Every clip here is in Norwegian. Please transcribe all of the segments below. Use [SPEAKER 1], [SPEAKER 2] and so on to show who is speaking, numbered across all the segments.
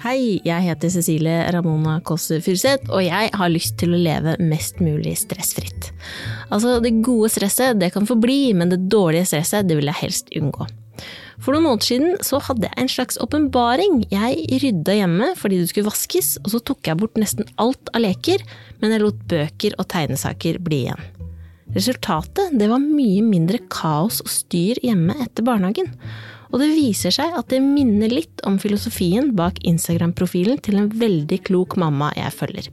[SPEAKER 1] Hei, jeg heter Cecilie Ramona Kåss Furuseth, og jeg har lyst til å leve mest mulig stressfritt. Altså, det gode stresset det kan forbli, men det dårlige stresset det vil jeg helst unngå. For noen måneder siden så hadde jeg en slags åpenbaring. Jeg rydda hjemme fordi det skulle vaskes, og så tok jeg bort nesten alt av leker, men jeg lot bøker og tegnesaker bli igjen. Resultatet det var mye mindre kaos og styr hjemme etter barnehagen. Og det viser seg at det minner litt om filosofien bak Instagram-profilen til en veldig klok mamma jeg følger.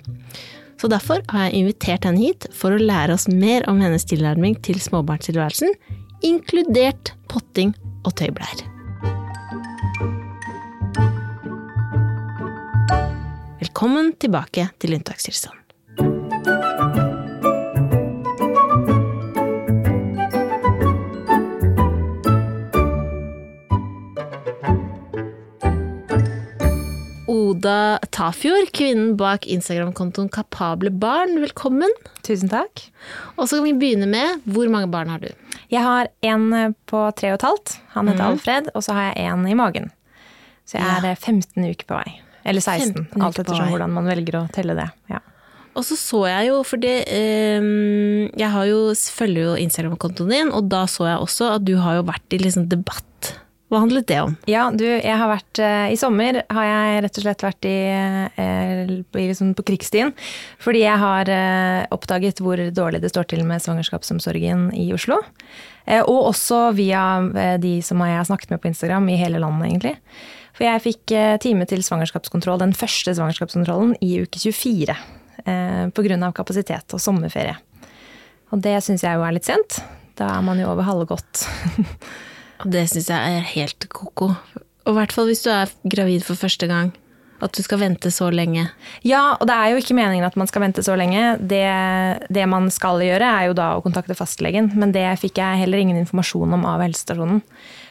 [SPEAKER 1] Så derfor har jeg invitert henne hit for å lære oss mer om hennes tilnærming til småbarnstilværelsen, inkludert potting og tøybleier. Velkommen tilbake til unntakstilstand. Oda Tafjord, kvinnen bak Instagram-kontoen Kapable barn. Velkommen.
[SPEAKER 2] Tusen takk.
[SPEAKER 1] Og så kan vi begynne med hvor mange barn har du?
[SPEAKER 2] Jeg har en på tre og et halvt. Han heter mm. Alfred. Og så har jeg en i magen. Så jeg er 15 eh, uker på vei. Eller 16, alt ettersom hvordan man velger å telle det. Ja.
[SPEAKER 1] Og så så jeg jo, fordi um, jeg jo, følger jo Instagram-kontoen din, og da så jeg også at du har jo vært i liksom debatt hva handlet det om?
[SPEAKER 2] Ja, du, jeg har vært uh, I sommer har jeg rett og slett vært i, liksom på krigsstien. Fordi jeg har uh, oppdaget hvor dårlig det står til med svangerskapsomsorgen i Oslo. og også via de som jeg har snakket med på Instagram i hele landet, egentlig. For jeg fikk time til svangerskapskontroll, den første svangerskapskontrollen, i uke 24. Uh, Pga. kapasitet og sommerferie. Og det syns jeg jo er litt sent. Da er man jo over halve godt.
[SPEAKER 1] Og det syns jeg er helt ko-ko. Og i hvert fall hvis du er gravid for første gang. At du skal vente så lenge.
[SPEAKER 2] Ja, og det er jo ikke meningen at man skal vente så lenge. Det, det, man skal gjøre, er jo da å kontakte fastlegen, men det fikk jeg heller ingen informasjon om av helsestasjonen.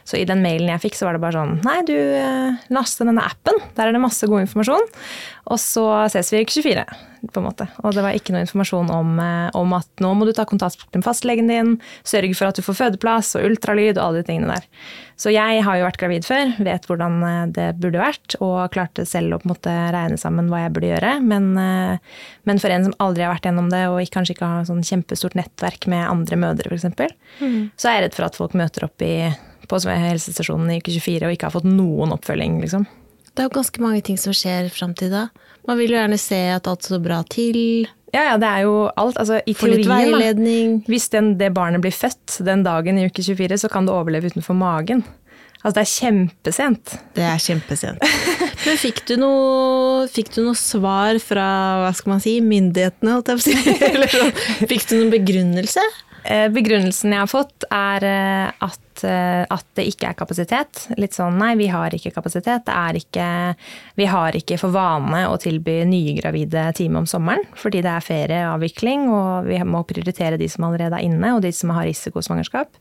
[SPEAKER 2] Så i den mailen jeg fikk, så var det bare sånn Nei, du eh, laste denne appen. Der er det masse god informasjon. Og så ses vi i uke 24, på en måte. Og det var ikke noe informasjon om, eh, om, at nå må du ta kontakt med fastlegen din, sørge for at du får fødeplass og ultralyd og alle de tingene der. Så jeg har jo vært gravid før, vet hvordan eh, det burde vært, og klarte selv å på en måte regne sammen hva jeg burde gjøre. Men, men for en som aldri har vært gjennom det, og kanskje ikke har sånn kjempestort nettverk med andre mødre, f.eks., mm. så er jeg redd for at folk møter opp i på helsestasjonen i uke 24 og ikke har fått noen oppfølging, liksom.
[SPEAKER 1] Det er jo ganske mange ting som skjer fram til da. Man vil jo gjerne se at alt står bra til.
[SPEAKER 2] Ja, ja, det er jo alt. Altså, I teorien, hvis den, det barnet blir født den dagen i uke 24, så kan det overleve utenfor magen. Altså, det er kjempesent.
[SPEAKER 1] Det er kjempesent. Men fikk du, noe, fikk du noe svar fra hva skal man si, myndighetene, holdt jeg på å si? Eller sånn, fikk du noen begrunnelse?
[SPEAKER 2] Eh, begrunnelsen jeg har fått, er eh, at, eh, at, det ikke er kapasitet. Litt sånn nei, vi har ikke kapasitet. Det er ikke Vi har ikke for vane å tilby nye gravide time om sommeren fordi det er ferieavvikling, og vi må prioritere de som allerede er inne, og de som har risikosvangerskap.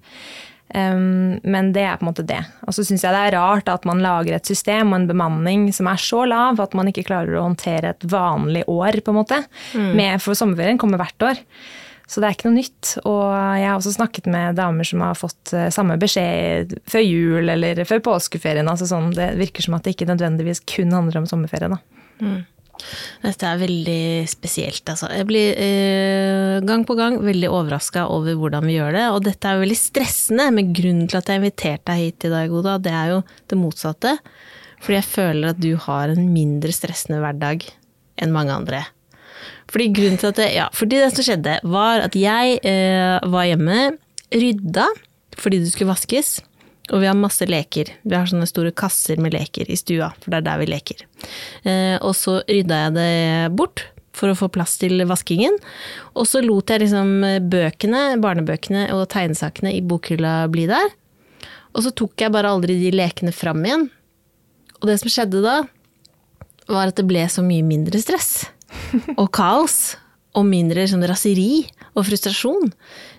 [SPEAKER 2] Um, men det er på en måte det. Og så syns jeg det er rart at man lager et system og en bemanning som er så lav at man ikke klarer å håndtere et vanlig år, på en måte. Mm. Med, for sommerferien kommer hvert år. Så det er ikke noe nytt. Og jeg har også snakket med damer som har fått eh, samme beskjed før jul eller før påskeferien. Altså sånn, det virker som at det ikke nødvendigvis kun handler om sommerferie. Da. Mm.
[SPEAKER 1] Dette er veldig spesielt, altså. Jeg blir eh, gang på gang veldig overraska over hvordan vi gjør det. Og dette er jo veldig stressende, men grunnen til at jeg inviterte deg hit i dag, Oda, det er jo det motsatte. Fordi jeg føler at du har en mindre stressende hverdag enn mange andre. Fordi grunnen til at det, ja, fordi det som skjedde, var at jeg eh, var hjemme, rydda fordi det skulle vaskes. Og vi har masse leker. Vi har sånne store kasser med leker i stua, for det er der vi leker. Eh, og så rydda jeg det bort for å få plass til vaskingen. Og så lot jeg liksom bøkene, barnebøkene og tegnesakene i bokhylla bli der. Og så tok jeg bare aldri de lekene fram igjen. Og det som skjedde da, var at det ble så mye mindre stress og kaos. Og mindre sånn raseri og frustrasjon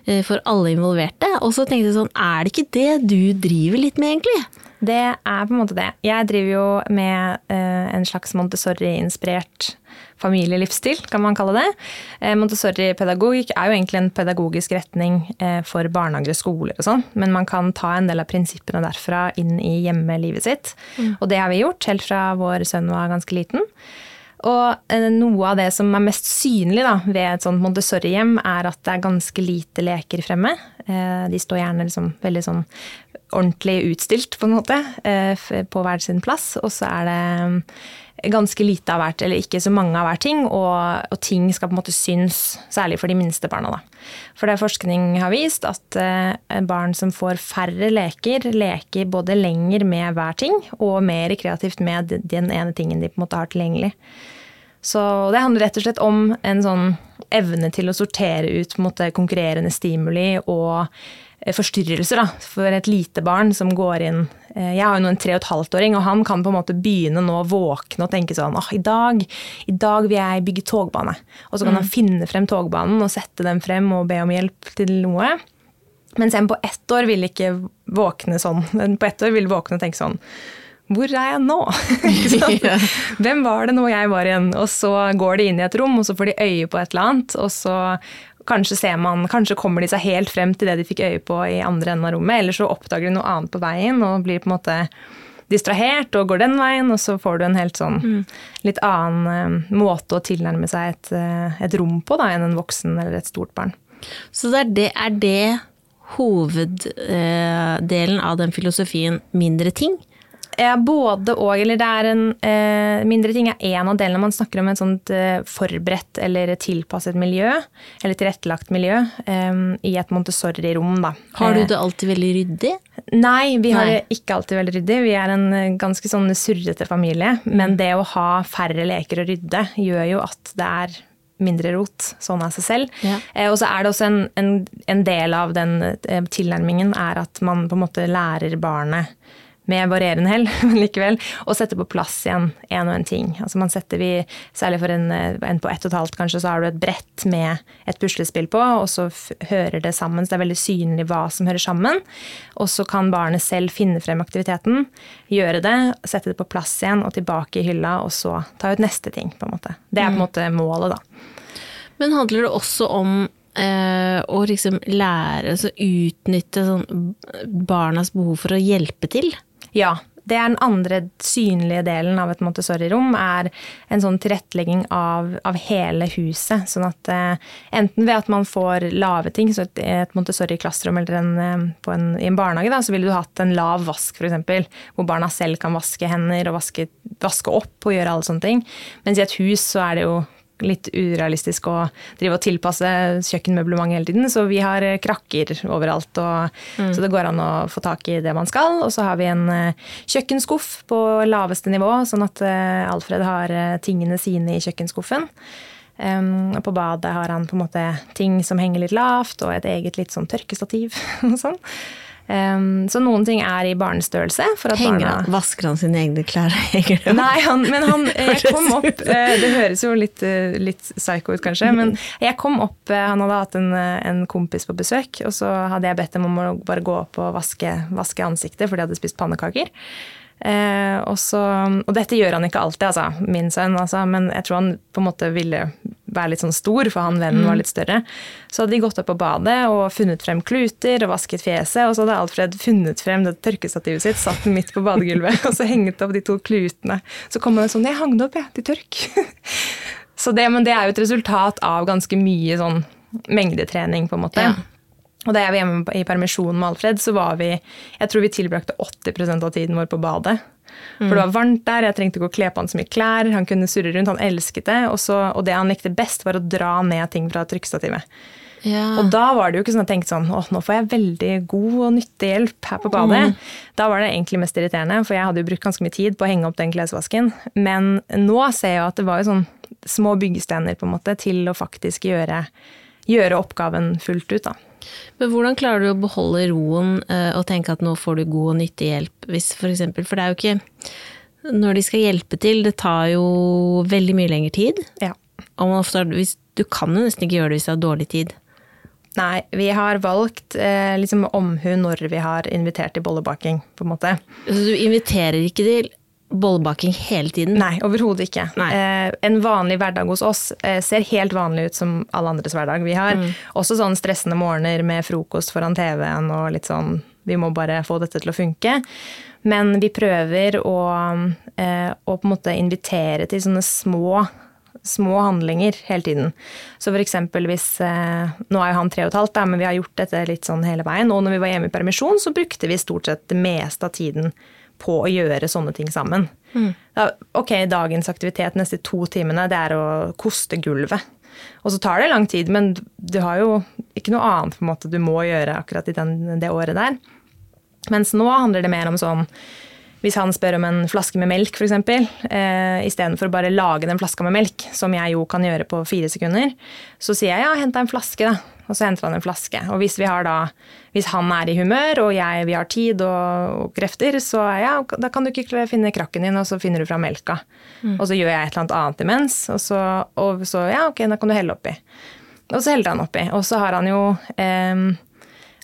[SPEAKER 1] eh, for alle involverte. Og så tenkte jeg sånn, er det ikke det du driver litt med, egentlig?
[SPEAKER 2] det er på en måte det. Jeg driver jo med eh, en slags Montessori-inspirert familielivsstil, kan man kalle det. Eh, Montessori-pedagogikk er jo egentlig en pedagogisk retning for barnehager og skoler og sånn, men man kan ta en del av prinsippene derfra inn i hjemmelivet sitt. Mm. Og det har vi gjort helt fra vår sønn var ganske liten. Og eh, noe av det som er mest synlig da, ved et sånt Montessori-hjem, er at det er ganske lite leker fremme. Eh, de står gjerne liksom veldig sånn ordentlig utstilt, på en måte, eh, på hver sin plass. Og så er det ganske lite av hvert, eller ikke så mange av hver ting, og, og, ting skal på en måte synes, særlig for de minste barna. Da. For det forskning har vist at barn som får færre leker, leker både lenger med hver ting, og mer kreativt med den ene tingen de på en måte har tilgjengelig. Så det handler rett og slett om en sånn evne til å sortere ut måte, konkurrerende stimuli og eh, forstyrrelser da, for et lite barn som går inn eh, Jeg har jo nå en tre og et halvt-åring, og han kan på en måte begynne nå å våkne og tenke sånn åh, i dag, i dag vil jeg bygge togbane. Og så kan mm. han finne frem togbanen og sette den frem og be om hjelp til noe. Mens en på ett år vil ikke våkne sånn. En på ett år vil våkne og tenke sånn hvor er jeg nå? Hvem var det nå jeg var igjen? Og så går de inn i et rom, og så får de øye på et eller annet. Og så kanskje ser man, kanskje kommer de seg helt frem til det de fikk øye på i andre enden av rommet. Eller så oppdager de noe annet på veien og blir på en måte distrahert og går den veien. Og så får du en helt sånn mm. litt annen uh, måte å tilnærme seg et, uh, et rom på da, enn en voksen eller et stort barn.
[SPEAKER 1] Så det er det, er det hoveddelen uh, av den filosofien mindre ting?
[SPEAKER 2] Ja, både og. Eller det er en eh, Mindre ting er én av delene. Man snakker om et sånt eh, forberedt eller tilpasset miljø. Eller tilrettelagt miljø eh, i et Montessori-rom, da.
[SPEAKER 1] Har du eh, det alltid veldig ryddig?
[SPEAKER 2] Nei, vi har Nei. det ikke alltid veldig ryddig. Vi er en eh, ganske sånn surrete familie. Men mm. det å ha færre leker å rydde gjør jo at det er mindre rot, sånn av seg selv. Ja. Eh, og så er det også en, en, en del av den eh, tilnærmingen er at man på en måte lærer barnet med varierende hell, men likevel, og sette på plass igjen en og en ting. Altså man setter vi, Særlig for en, en, på ett og et halvt, kanskje, så har du et brett med et puslespill på, og så hører det sammen. Så det er veldig synlig hva som hører sammen. Og så kan barnet selv finne frem aktiviteten, gjøre det, sette det på plass igjen og tilbake i hylla, og så ta ut neste ting, på en måte. Det er på en mm. måte målet, da.
[SPEAKER 1] Men handler det også om eh, å liksom lære, altså utnytte sånn barnas behov for å hjelpe til?
[SPEAKER 2] Ja. Det er den andre synlige delen av et Montessori-rom. er En sånn tilrettelegging av, av, hele huset. Sånn at eh, enten ved at man får lave ting, så et, et Montessori-klasserom eller en, eh, en, i en barnehage, da, så ville du hatt en lav vask f.eks. Hvor barna selv kan vaske hender og vaske, vaske opp og gjøre alle sånne ting. Mens i et hus så er det jo litt urealistisk å drive og tilpasse kjøkkenmøblementet hele tiden. Så vi har eh, krakker overalt, og, mm. så det går an å få tak i det man skal. Og så har vi en uh, kjøkkenskuff på laveste nivå, sånn at uh, Alfred har tingene sine i kjøkkenskuffen. Um, og på badet har han på en måte ting som henger litt lavt, og et eget litt sånn tørkestativ og sånn. Um, så noen ting er i barnestørrelse.
[SPEAKER 1] Henger barna... han, Vasker han sine egne klær?
[SPEAKER 2] Nei, han, men han, jeg kom opp uh, Det høres jo litt, uh, litt psycho ut, kanskje, men jeg kom opp Han hadde hatt en, en, kompis på besøk, og så hadde jeg bedt dem om å bare gå opp og vaske, vaske ansiktet, for de hadde spist pannekaker. Eh, og, så, og, dette gjør han ikke alltid, altså, min sønn, altså, men jeg tror han på en måte ville være litt sånn stor, for han vennen mm. var litt større. Så hadde de gått opp på badet og funnet frem kluter og vasket fjeset, og så hadde Alfred funnet frem det tørkestativet sitt, satt den midt på badegulvet, og så hengt opp de to klutene. Så kom han sånn 'Jeg hang det opp, jeg, ja, til tørk'. så det, men det er jo et resultat av ganske mye sånn mengdetrening, på en måte. Ja. Og da jeg var hjemme i permisjon med Alfred, så var vi Jeg tror vi tilbrakte 80% av tiden vår på badet. For det var varmt der, jeg trengte ikke å kle på han så mye klær. Han kunne surre rundt, han elsket det. Og, så, og det han likte best, var å dra ned ting fra trykkstativet. Ja. Og da var det jo ikke sånn at jeg tenkte sånn åh, nå får jeg veldig god og nyttig hjelp her på badet. Mm. Da var det egentlig mest irriterende, for jeg hadde jo brukt ganske mye tid på å henge opp den klesvasken. Men nå ser jeg jo at det var jo sånn små byggestener på en måte til å faktisk gjøre, gjøre oppgaven fullt ut. da.
[SPEAKER 1] Men hvordan klarer du å beholde roen eh, og tenke at nå får du god og nyttig hjelp, hvis for eksempel For det er jo ikke Når de skal hjelpe til, det tar jo veldig mye lengre tid.
[SPEAKER 2] Ja.
[SPEAKER 1] Og ofte, du kan jo nesten ikke gjøre det hvis du har dårlig tid.
[SPEAKER 2] Nei, vi har valgt eh, liksom omhu når vi har invitert til bollebaking, på en måte.
[SPEAKER 1] Så du inviterer ikke til bollebaking hele tiden?
[SPEAKER 2] Nei, overhodet ikke. Eh, en vanlig hverdag hos oss eh, ser helt vanlig ut som alle andres hverdag. Vi har mm. også sånn stressende morgener med frokost foran TV-en og litt sånn Vi må bare få dette til å funke. Men vi prøver å, eh, å på en måte invitere til sånne små små handlinger hele tiden. Så eksempel hvis eh, Nå er jo han tre og et halvt, men vi har gjort dette litt sånn hele veien. Og når vi var hjemme i permisjon, så brukte vi stort sett det meste av tiden på å gjøre sånne ting sammen. Mm. Da, ok, dagens aktivitet neste to timene, det er å koste gulvet. Og så tar det lang tid, men du har jo ikke noe annet på en måte du må gjøre akkurat i den, det året der. Mens nå handler det mer om sånn hvis han spør om en flaske med melk, f.eks., eh, istedenfor å bare lage den flaska med melk, som jeg jo kan gjøre på fire sekunder, så sier jeg ja, hent deg en flaske, da. Og så henter han en flaske. Og hvis, da, hvis han er i humør, og jeg, vi har tid og, og, krefter, så ja, da kan du ikke finne krakken din, og så finner du fram melka. Mm. Og så gjør jeg et eller annet annet imens, og så, og så ja, ok, da kan du helle oppi. Og så heller han oppi. Og så har han jo eh,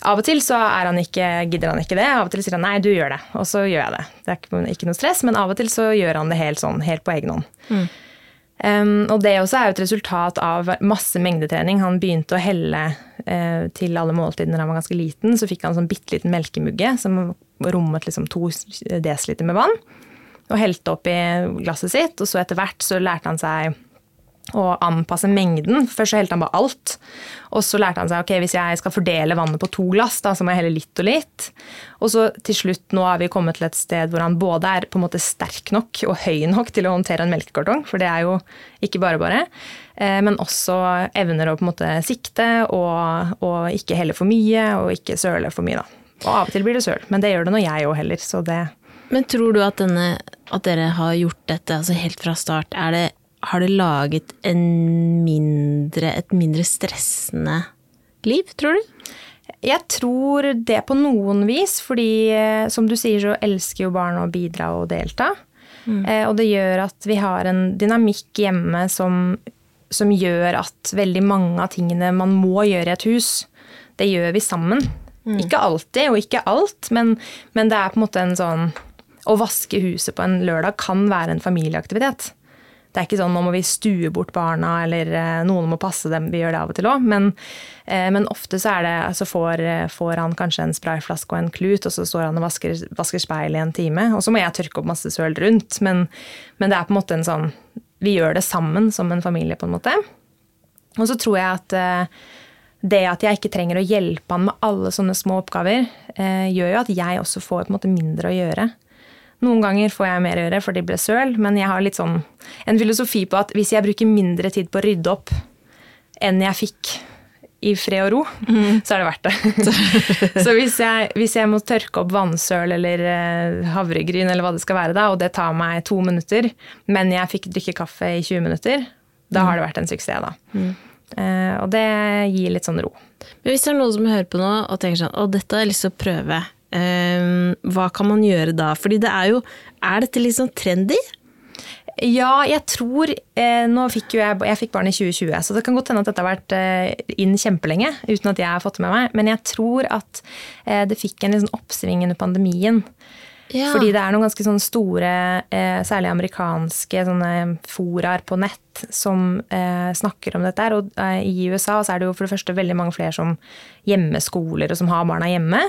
[SPEAKER 2] av og til så han ikke, gidder han ikke det, av og til sier han nei, du gjør det. Og så gjør jeg det. Det er ikke, ikke noe stress, men av og til så gjør han det helt sånn, helt på egen hånd. Mm. Um, og det også er jo et resultat av masse mengdetrening. Han begynte å helle uh, til alle måltider da han var ganske liten. Så fikk han en sånn bitte liten melkemugge som rommet liksom to desiliter med vann. Og helte oppi glasset sitt, og så etter hvert så lærte han seg og anpasse mengden. Først så helte han bare alt. Og så lærte han seg ok, hvis jeg skal fordele vannet på to glass, da, så må jeg helle litt og litt. Og så til slutt, nå har vi kommet til et sted hvor han både er på en måte sterk nok og høy nok til å håndtere en melkekartong, for det er jo ikke bare bare, eh, men også evner å på en måte sikte og, og ikke helle for mye og ikke søle for mye, da. Og av og til blir det søl, men det gjør det når jeg òg heller, så det
[SPEAKER 1] Men tror du at, denne, at dere har gjort dette altså helt fra start? Er det har det laget mindre, et mindre stressende liv, tror du?
[SPEAKER 2] Jeg tror det på noen vis, fordi eh, som du sier, så elsker jo barn å bidra og delta. Mm. Eh, og det gjør at vi har en dynamikk hjemme som, som, gjør at veldig mange av tingene man må gjøre i et hus, det gjør vi sammen. Mm. Ikke alltid, og ikke alt, men, men det er på en måte en sånn Å vaske huset på en lørdag kan være en familieaktivitet. Det er ikke sånn nå må vi stue bort barna, eller eh, noen må passe dem. Vi gjør det av og til òg. Men, eh, men, ofte så det, altså får, får, han kanskje en sprayflaske og en klut, og så står han og vasker, vasker speil i en time. Og så må jeg tørke opp masse søl rundt. Men, men, det er på en måte en sånn Vi gjør det sammen som en familie, på en måte. Og så tror jeg at eh, det at jeg ikke trenger å hjelpe han med alle sånne små oppgaver, gjør jo at jeg også får på en måte mindre å gjøre. Noen ganger får jeg mer å gjøre, for de ble søl, men jeg har litt sånn en filosofi på at hvis jeg bruker mindre tid på å rydde opp enn jeg fikk i fred og ro, mm. så er det verdt det. så hvis jeg, hvis jeg, må tørke opp vannsøl eller eh, havregryn, eller hva det skal være da, og det tar meg to minutter, men jeg fikk drikke kaffe i 20 minutter, da mm. har det vært en suksess, da. Mm. Uh, og det gir litt sånn ro.
[SPEAKER 1] Men hvis det er noen som hører på nå og tenker sånn å, dette har jeg lyst til å prøve, hva kan man gjøre da? Fordi det er jo Er dette litt sånn trendy?
[SPEAKER 2] Ja, jeg tror eh, Nå fikk jo jeg, jeg fikk barn i 2020, så det kan godt hende at dette har vært eh, inn kjempelenge uten at jeg har fått det med meg. Men jeg tror at eh, det fikk en liksom oppsving under pandemien. Ja. Fordi det er noen ganske sånne store, eh, særlig amerikanske sånne foraer på nett som eh, snakker om dette. Og eh, i USA så er det jo for det første veldig mange flere som hjemmeskoler og som har barna hjemme.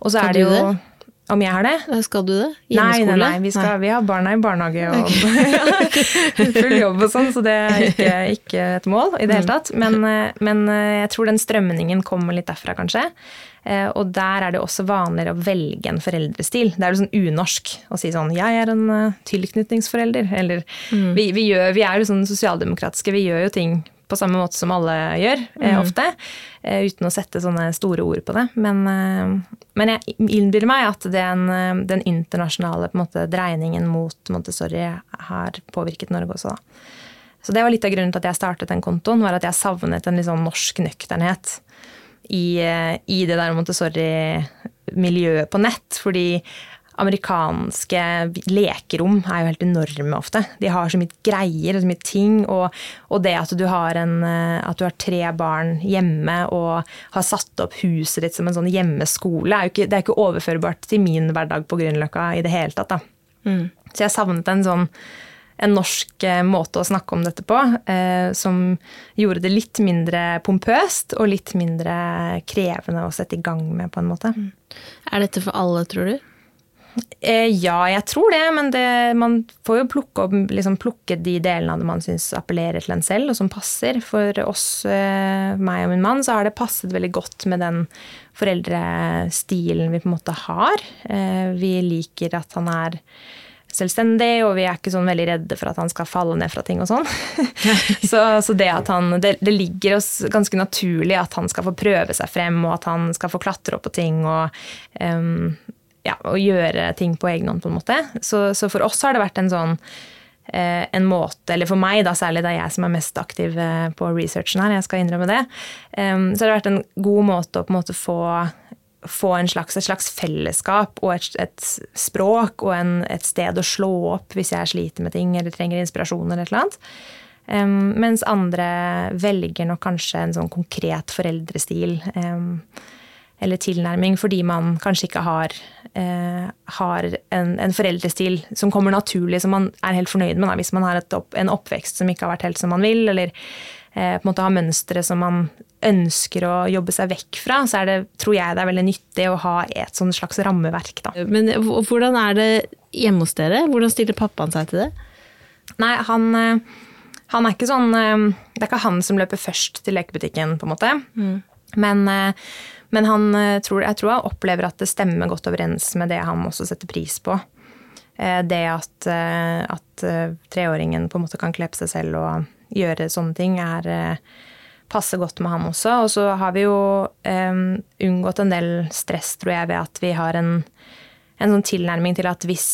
[SPEAKER 2] Og så er det jo
[SPEAKER 1] det?
[SPEAKER 2] Om jeg har det?
[SPEAKER 1] Skal du det?
[SPEAKER 2] Nei, nei, nei. Vi, skal, nei. vi har barna i barnehage og full jobb og sånn, så det er ikke, ikke, et mål i det hele mm. tatt. Men, eh, men jeg tror den strømningen kommer litt derfra, kanskje. Eh, og der er det også vanligere å velge en foreldrestil. Det er jo sånn unorsk å si sånn 'jeg er en eh, tilknytningsforelder'. Eller mm. vi, vi, gjør, vi, er jo sånn sosialdemokratiske, vi gjør jo ting på samme måte som alle gjør, eh, mm. ofte. uten å sette sånne store ord på det. Men, men jeg innbiller meg at den, den internasjonale måte, dreiningen mot Montessori har påvirket Norge også, da. Så det var litt av grunnen til at jeg startet den kontoen, var at jeg savnet en litt sånn norsk nøkternhet i, i det der Montessori-miljøet på nett. Fordi amerikanske lekerom er jo helt enorme ofte. De har så mye greier og så mye ting. Og, og det at du, har en, eh, at du har tre barn hjemme og har satt opp huset ditt som en sånn hjemmeskole, er ikke, det er ikke overførbart til min hverdag på Grünerløkka i det hele tatt. Mm. Så jeg savnet en sånn en norsk eh, måte å snakke om dette på, eh, som gjorde det litt mindre pompøst og litt mindre krevende å sette i gang med, på en måte. Mm.
[SPEAKER 1] Er dette for alle, tror du?
[SPEAKER 2] Eh, ja, jeg tror det, men det, man får jo plukke, opp, liksom plukke de delene av det man syns appellerer til en selv, og som passer. For oss, eh, meg og min mann, så har det passet veldig godt med den foreldrestilen vi på en måte har. Eh, vi liker at han er selvstendig, og vi er ikke sånn veldig redde for at han skal falle ned fra ting og sånn. så, så, det han det, det, ligger oss ganske naturlig at han skal få prøve seg frem, og at han skal få klatre opp på ting og um, ja, å gjøre ting på egen hånd, på en måte. Så, så, for oss har det vært en sånn eh, en måte, eller for meg, da, særlig det er jeg som er mest aktiv eh, på researchen her, jeg skal innrømme det, så har det vært en god måte å på en måte få, få slags, et slags fellesskap og et, et språk og en, et sted å slå opp hvis jeg sliter med ting eller trenger inspirasjon eller et eller annet. Mens andre velger nok kanskje en sånn konkret foreldrestil. Um, eller tilnærming fordi man kanskje ikke har, eh, har en, en, foreldrestil som kommer naturlig, som man er helt fornøyd med. Da. Hvis man har opp, en oppvekst som ikke har vært helt som man vil, eller eh, på en måte har mønstre som man ønsker å jobbe seg vekk fra, så det, tror jeg det er veldig nyttig å ha et sånn slags rammeverk. Da.
[SPEAKER 1] Men hvordan er det hjemme hos dere? Hvordan stiller pappaen seg til det?
[SPEAKER 2] Nei, han, eh, han er ikke sånn eh, Det er ikke han som løper først til lekebutikken, på en måte. Mm. Men eh, men han, eh, tror, jeg tror han opplever at det stemmer godt overens med det han også setter pris på. Eh, det at, eh, at treåringen på en måte kan kle på seg selv og gjøre sånne ting, er, passer godt med ham også. Og så har vi jo um, unngått en del stress, tror jeg, ved at vi har en, en sånn tilnærming til at hvis,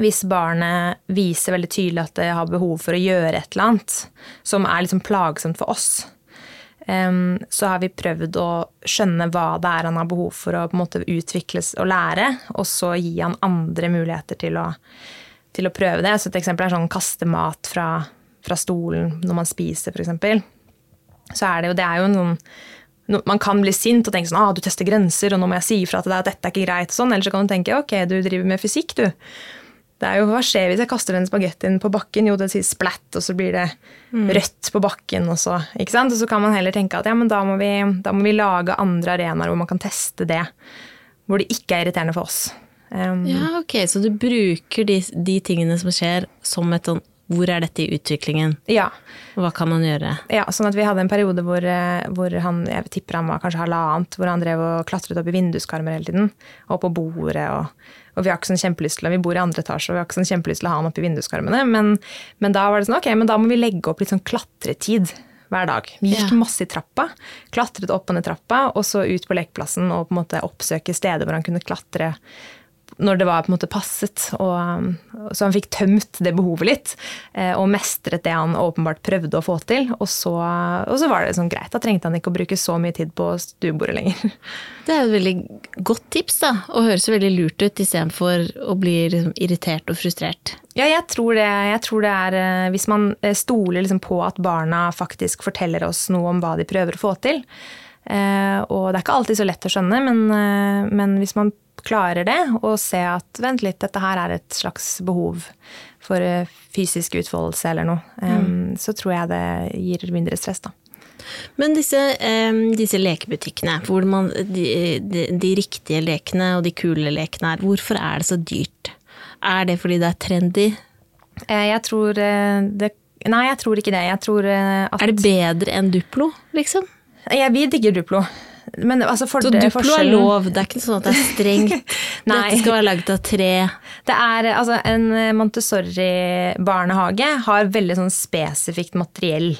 [SPEAKER 2] hvis barnet viser veldig tydelig at det har behov for å gjøre et eller annet som er liksom plagsomt for oss, så har vi prøvd å skjønne hva det er han har behov for å på en måte utvikles og lære, og så gi han andre muligheter til å, til å prøve det. Så et eksempel er sånn kaste mat fra, fra stolen når man spiser, f.eks. Så er det jo, det er jo noen man kan bli sint og tenke sånn, ah, du tester grenser, og nå må jeg si ifra til deg at dette er ikke greit. Sånn. Eller så kan du tenke ok, du driver med fysikk, du. Det er jo, Hva skjer hvis jeg kaster den spagettien på bakken? Jo, det sier splatt, og så blir det mm. rødt på bakken. Og så ikke sant? Og så kan man heller tenke at ja, men da må, vi, da må vi lage andre arenaer hvor man kan teste det. Hvor det ikke er irriterende for oss.
[SPEAKER 1] Um, ja, ok, Så du bruker de, de tingene som skjer, som et sånn hvor er dette i utviklingen?
[SPEAKER 2] Ja.
[SPEAKER 1] Hva kan man gjøre?
[SPEAKER 2] Ja, sånn at Vi hadde en periode hvor, eh, hvor han jeg tipper han var kanskje halvannet, hvor han drev og klatret opp i vinduskarmer hele tiden. Og på bordet og og vi har ikke sånn kjempelyst til, vi bor i andre etasje og vi har ikke sånn kjempelyst til å ha han oppi vinduskarmene. Men, men, da var det sånn, ok, men da må vi legge opp litt sånn klatretid hver dag. Vi gikk masse i trappa. Klatret opp og ned trappa, og så ut på lekeplassen og på en måte oppsøke steder hvor han kunne klatre når det var på en måte passet. Og, så han fikk tømt det behovet litt, eh, og mestret det han åpenbart prøvde å få til. Og så, og så var det sånn greit. Da trengte han ikke å bruke så mye tid på stuebordet lenger.
[SPEAKER 1] Det er et veldig godt tips, da, og høres veldig lurt ut istedenfor å bli liksom irritert og frustrert.
[SPEAKER 2] Ja, jeg tror det, jeg tror det er eh, Hvis man eh, stoler liksom på at barna faktisk forteller oss noe om hva de prøver å få til. Og det er ikke alltid så lett å skjønne, men, men hvis man klarer det, og se at vent litt, dette her er et slags behov for eh, fysisk utfoldelse eller noe, mm. så tror jeg det gir mindre stress, da.
[SPEAKER 1] Men disse, disse lekebutikkene, hvor man, de, de, de, riktige lekene og de kule lekene er, hvorfor er det så dyrt? Er det fordi det er trendy?
[SPEAKER 2] Eh, jeg tror eh, det Nei, jeg tror ikke det. Jeg tror at
[SPEAKER 1] Er det bedre enn Duplo, liksom?
[SPEAKER 2] Ja, vi digger Duplo.
[SPEAKER 1] Men, altså, for, så Duplo er lov, det er ikke sånn at det er strengt? Dette skal være laget av tre?
[SPEAKER 2] Det er, altså, En Montessori-barnehage har veldig sånn spesifikt materiell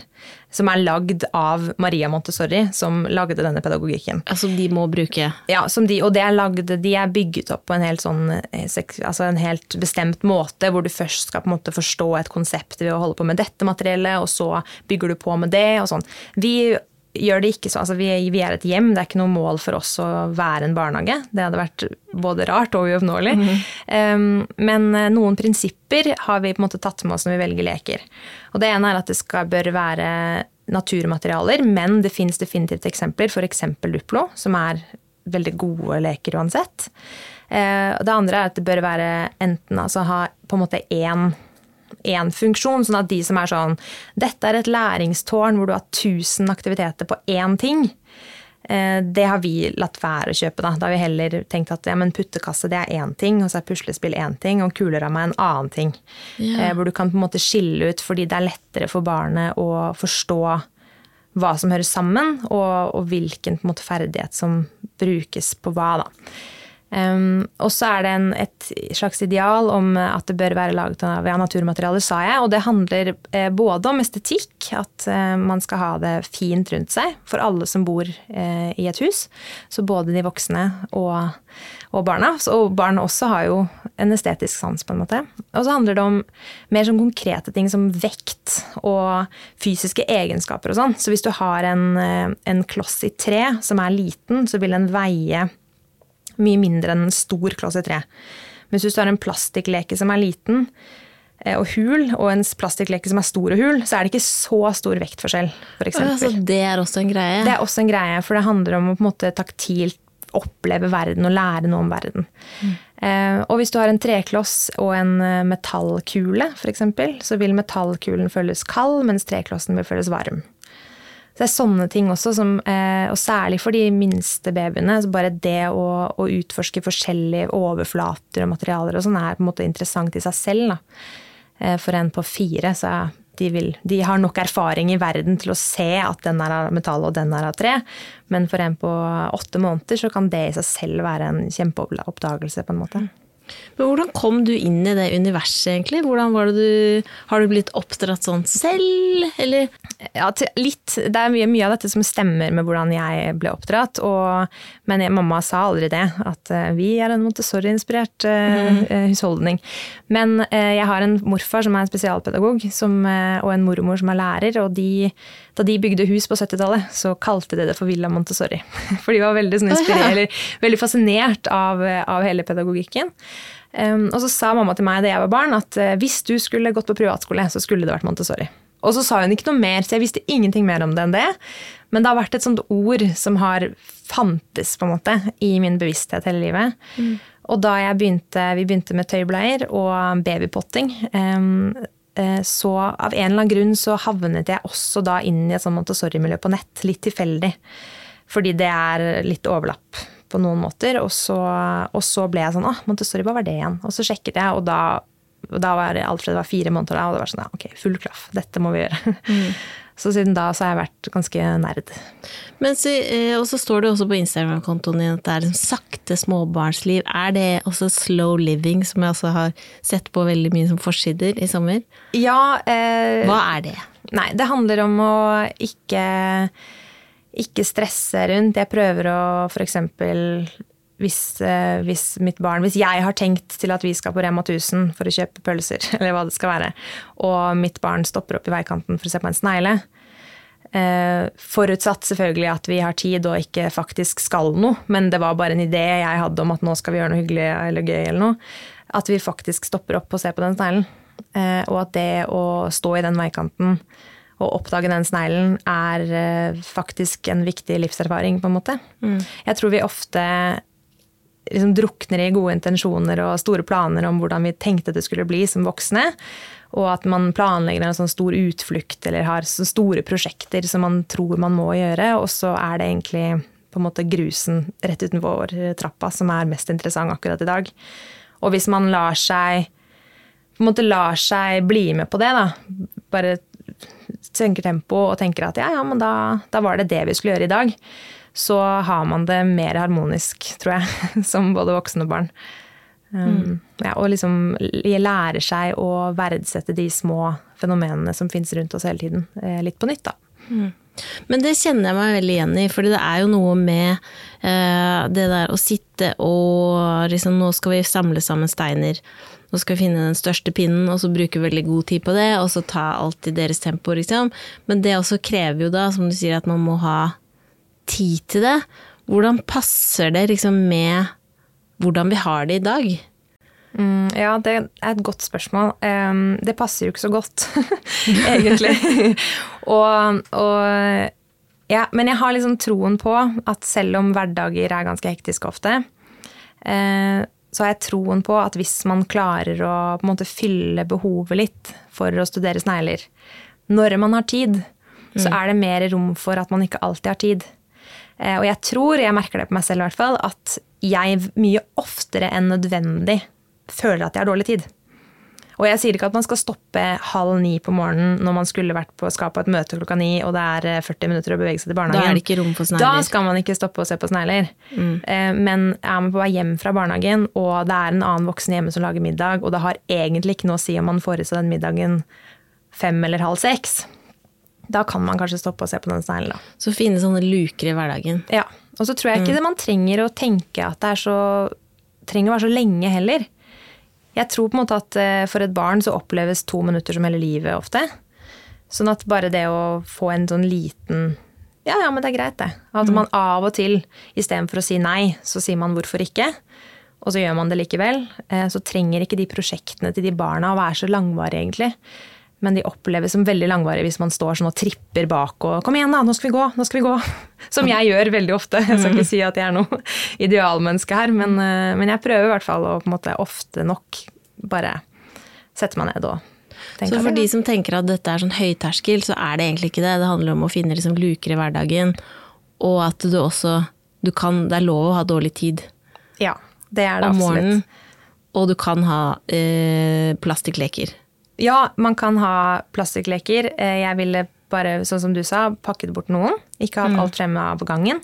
[SPEAKER 2] som er lagd av Maria Montessori, som lagde denne pedagogikken.
[SPEAKER 1] Altså de må bruke?
[SPEAKER 2] Ja, de, og det er lagd, de er bygget opp på en helt, sånn, eh, altså en helt bestemt måte, hvor du først skal på en måte forstå et konsept ved å holde på med dette materiellet, og så bygger du på med det. og sånn. Vi gjør det ikke så altså vi, vi, er et hjem, det er ikke noe mål for oss å være en barnehage. Det hadde vært både rart og uoppnåelig. Mm. Um, men eh, noen prinsipper har vi på en måte tatt med oss når vi velger leker. Og det ene er at det skal, bør være naturmaterialer, men det fins definitivt eksempler, f.eks. Duplo, som er veldig gode leker uansett. Uh, det andre er at det bør være enten altså ha på en måte én én funksjon, sånn at de som er sånn Dette er et læringstårn hvor du har 1000 aktiviteter på én ting. Eh, det har vi latt være å kjøpe. Da Da har vi heller tenkt at ja, men puttekasse det er én ting, og så er puslespill én ting, og kuleramme en annen ting. Eh, hvor du kan på en måte skille ut fordi det er lettere for barnet å forstå hva som hører sammen, og, og hvilken måte, ferdighet som brukes på hva. da. Um, og så er det en, et slags ideal om at det bør være laget av ja, naturmaterialer, sa jeg. Og det handler eh, både om estetikk, at eh, man skal ha det fint rundt seg for alle som bor eh, i et hus. Så både de voksne og, og barna. Og barn også har jo en estetisk sans, på en måte. Og så handler det om mer sånn konkrete ting som vekt og fysiske egenskaper og sånn. Så hvis du har en, eh, en kloss i tre som er liten, så vil den veie mye mindre enn en stor kloss i tre. Men hvis du har en plastikkleke som er liten eh, og hul, og en plastikkleke som er stor og hul, så er det ikke så stor vektforskjell. For
[SPEAKER 1] altså, det er også en greie?
[SPEAKER 2] Det er også en greie, for det handler om å på en måte taktilt oppleve verden og lære noe om verden. Mm. Eh, og hvis du har en trekloss og en eh, metallkule, f.eks., så vil metallkulen føles kald, mens treklossen vil føles varm. Det er sånne ting også, som, eh, og særlig for de minste babyene. Bare det å, å, utforske forskjellige overflater og materialer og sånn er på en måte interessant i seg selv. Da. Eh, for en på fire så de, vil, de, har nok erfaring i verden til å se at den er av metall og den er av tre. Men for en på åtte måneder så kan det i seg selv være en kjempeoppdagelse. på en måte.
[SPEAKER 1] Men hvordan kom du inn i det universet, egentlig? Hvordan var det du, Har du blitt oppdratt sånn selv, eller?
[SPEAKER 2] Ja, litt. Det er mye, mye, av dette som stemmer med hvordan jeg ble oppdratt. Og, men jeg, mamma sa aldri det, at uh, vi er en Montessori-inspirert uh, mm. husholdning. Men uh, jeg har en morfar som er en spesialpedagog, som, og en mormor som er lærer. Og de, da de bygde hus på 70-tallet, så kalte de det for Villa Montessori. For de var veldig, sånn, veldig fascinert av, av hele pedagogikken. Og så sa mamma til meg da jeg var barn at uh, hvis du skulle gått på privatskole, så skulle det vært Montessori. Og så sa hun ikke noe mer, så jeg visste ingenting mer om det enn det. Men det har vært et sånt ord som har fantes på en måte i min bevissthet hele livet. Mm. Og da jeg begynte, vi begynte med tøybleier og babypotting, um, så av en eller annen grunn så havnet jeg også da inn i et sånt Montessori-miljø på nett. Litt tilfeldig. Fordi det er litt overlapp på noen måter. Og så, og så ble jeg sånn Å, Montessori, hva var det igjen? Og så sjekket jeg, og da, da var Alfred var fire måneder da, og det var sånn ja, ok, full klaff. Dette må vi gjøre. Mm. Så siden da så har jeg vært ganske nerd.
[SPEAKER 1] Men så, eh, og så står det også på Instagram-kontoen din at det er en sakte småbarnsliv. Er det også slow living, som jeg også har sett på veldig mye som forsider i sommer?
[SPEAKER 2] Ja. Eh,
[SPEAKER 1] Hva er det?
[SPEAKER 2] Nei, det handler om å ikke ikke stresse rundt. Jeg prøver å f.eks. Hvis, eh, hvis mitt barn Hvis jeg har tenkt til at vi skal på Rema 1000 for å kjøpe pølser, eller hva det skal være, og mitt barn stopper opp i veikanten for å se på en snegle, eh, forutsatt selvfølgelig at vi har tid og ikke faktisk skal noe, men det var bare en idé jeg hadde om at nå skal vi gjøre noe hyggelig eller gøy eller noe, at vi faktisk stopper opp og ser på den sneglen. Eh, og at det å stå i den veikanten å oppdage den sneglen er eh, faktisk en viktig livserfaring, på en måte. Mm. Jeg tror vi ofte liksom drukner i gode intensjoner og store planer om hvordan vi tenkte det skulle bli som voksne. Og at man planlegger en sånn stor utflukt eller har så store prosjekter som man tror man må gjøre, og så er det egentlig på en måte grusen rett utenfor trappa som er mest interessant akkurat i dag. Og hvis man lar seg på en måte lar seg bli med på det, da, bare senker tempoet og tenker at ja, ja, men da, da, var det det vi skulle gjøre i dag, så har man det mer harmonisk, tror jeg, som både voksne og barn. Um, mm. ja, og liksom lærer seg å verdsette de små fenomenene som fins rundt oss hele tiden, eh, litt på nytt, da. Mm.
[SPEAKER 1] Men det kjenner jeg meg veldig igjen i, for det er jo noe med eh, det der å sitte og liksom Nå skal vi samle sammen steiner. Nå skal vi finne den største pinnen, og så bruke veldig god tid på det, og så ta alt i deres tempo, liksom. Men det også krever jo da, som du sier, at man må ha tid til det. Hvordan passer det liksom med hvordan vi har det i dag?
[SPEAKER 2] Mm, ja, det er et godt spørsmål. Um, det passer jo ikke så godt, egentlig. og, og ja, men jeg har liksom troen på at selv om hverdager er ganske hektiske ofte, eh, så har jeg troen på at hvis man klarer å på en måte fylle behovet litt for å studere snegler når man har tid, så mm. er det mer rom for at man ikke alltid har tid. Eh, og jeg tror, jeg merker det på meg selv i hvert fall, at jeg mye oftere enn nødvendig føler at jeg har dårlig tid. Og jeg sier ikke at man skal stoppe halv ni på morgenen når man skulle vært på, skal på et møte klokka ni og det er 40 eh, minutter å bevege seg til barnehagen.
[SPEAKER 1] Da er det ikke rom for snegler.
[SPEAKER 2] Da skal man ikke stoppe og se på snegler. Mm. Eh, men er man på vei hjem fra barnehagen og det er en annen voksen hjemme som lager middag, og det har egentlig ikke noe å si om man får i seg den middagen fem eller halv seks, da kan man kanskje stoppe og se på den sneglen.
[SPEAKER 1] Så finne sånne luker i hverdagen.
[SPEAKER 2] Ja. Og så tror jeg ikke mm. man trenger å tenke at det er så trenger å være så lenge heller. Jeg tror på en måte at eh, for et barn så oppleves to minutter som hele livet ofte. Sånn at bare det å få en sånn liten Ja, ja, men det er greit, det. At mm. man av og til istedenfor å si nei, så sier man hvorfor ikke. Og så gjør man det likevel. Eh, så trenger ikke de prosjektene til de barna å være så langvarige, egentlig. Men de oppleves som veldig langvarige hvis man står sånn og tripper bak og 'Kom igjen, da! Nå skal vi gå! Nå skal vi gå!' Som jeg gjør veldig ofte. Jeg skal ikke si at jeg er noe idealmenneske her, men, eh, men jeg prøver i hvert fall å på en måte ofte nok bare sette meg ned og
[SPEAKER 1] tenke Så for de som tenker at dette er sånn høyterskel, så er det egentlig ikke det. Det handler om å finne liksom luker i hverdagen, og at du også du kan, Det er lov å ha dårlig tid.
[SPEAKER 2] Ja, det er det om morgenen,
[SPEAKER 1] og du kan ha eh, plastikkleker.
[SPEAKER 2] Ja, man kan ha plastikkleker. Eh, jeg ville bare, sånn som du sa, pakket bort noen. Ikke hatt mm. alt fremme av gangen.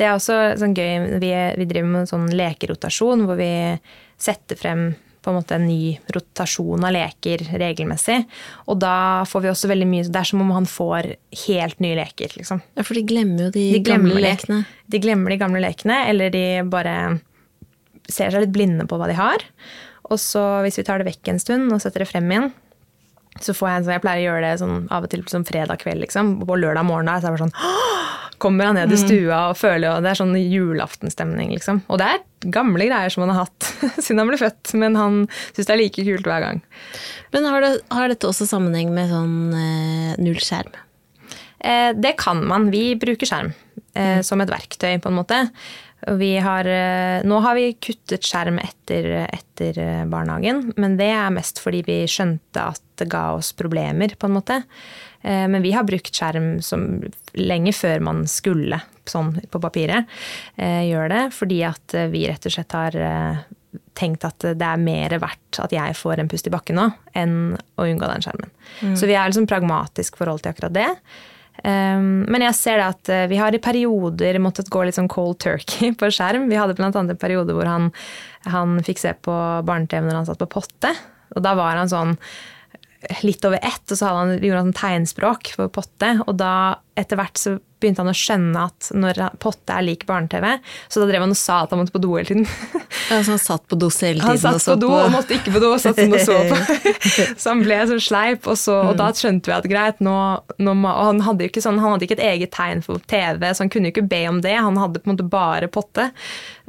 [SPEAKER 2] Det er også sånn gøy. Vi, vi driver med sånn lekerotasjon hvor vi setter frem på en måte en ny rotasjon av leker regelmessig. Og da får vi også veldig mye Det er som om han får helt nye leker, liksom.
[SPEAKER 1] Ja, for de glemmer jo de, de gamle lekene.
[SPEAKER 2] De glemmer de gamle lekene, eller de bare ser seg litt blinde på hva de har. Og så hvis vi tar det vekk en stund og setter det frem igjen, så får jeg en sånn Jeg pleier å gjøre det sånn, av og til sånn fredag kveld, liksom. På lørdag morgen da, så er det sånn Kommer han ned i mm. stua og føler jo Det er sånn julaftenstemning, liksom. Og det er gamle greier som han har hatt siden han ble født, men han syns det er like kult hver gang.
[SPEAKER 1] Men har, det, har dette også sammenheng med sånn eh, null skjerm?
[SPEAKER 2] Eh, det kan man. Vi bruker skjerm eh, mm. som et verktøy, på en måte. Har, eh, nå har vi kuttet skjerm etter, etter, eh, barnehagen, men det er mest fordi vi skjønte at det ga oss problemer, på en måte. Eh, men vi har brukt skjerm som lenge før man skulle, sånn på papiret, gjøre det. Fordi at vi rett og slett har tenkt at det er mer verdt at jeg får en pust i bakken nå, enn å unngå den skjermen. Mm. Så vi er liksom pragmatisk forhold til akkurat det. Um, men jeg ser det at uh, vi har i perioder måttet gå litt sånn cold turkey på skjerm. Vi hadde bl.a. en periode hvor han, han fikk se på barne-TV når han satt på potte. Og da var han sånn litt over ett, og så han, gjorde han sånn tegnspråk for potte. Og da etter hvert så begynte han å skjønne at når potte er lik barne-TV, så da drev han og sa at han måtte på do hele tiden.
[SPEAKER 1] Ja, så han satt på do hele tiden?
[SPEAKER 2] Han satt på do og måtte ikke på do, og satt sånn og så på. Så han ble så sleip, og, så, og da mm. skjønte vi at greit, nå, nå Og han hadde jo ikke sånn, han hadde ikke et eget tegn for TV, så han kunne jo ikke be om det. Han hadde på en måte bare potte.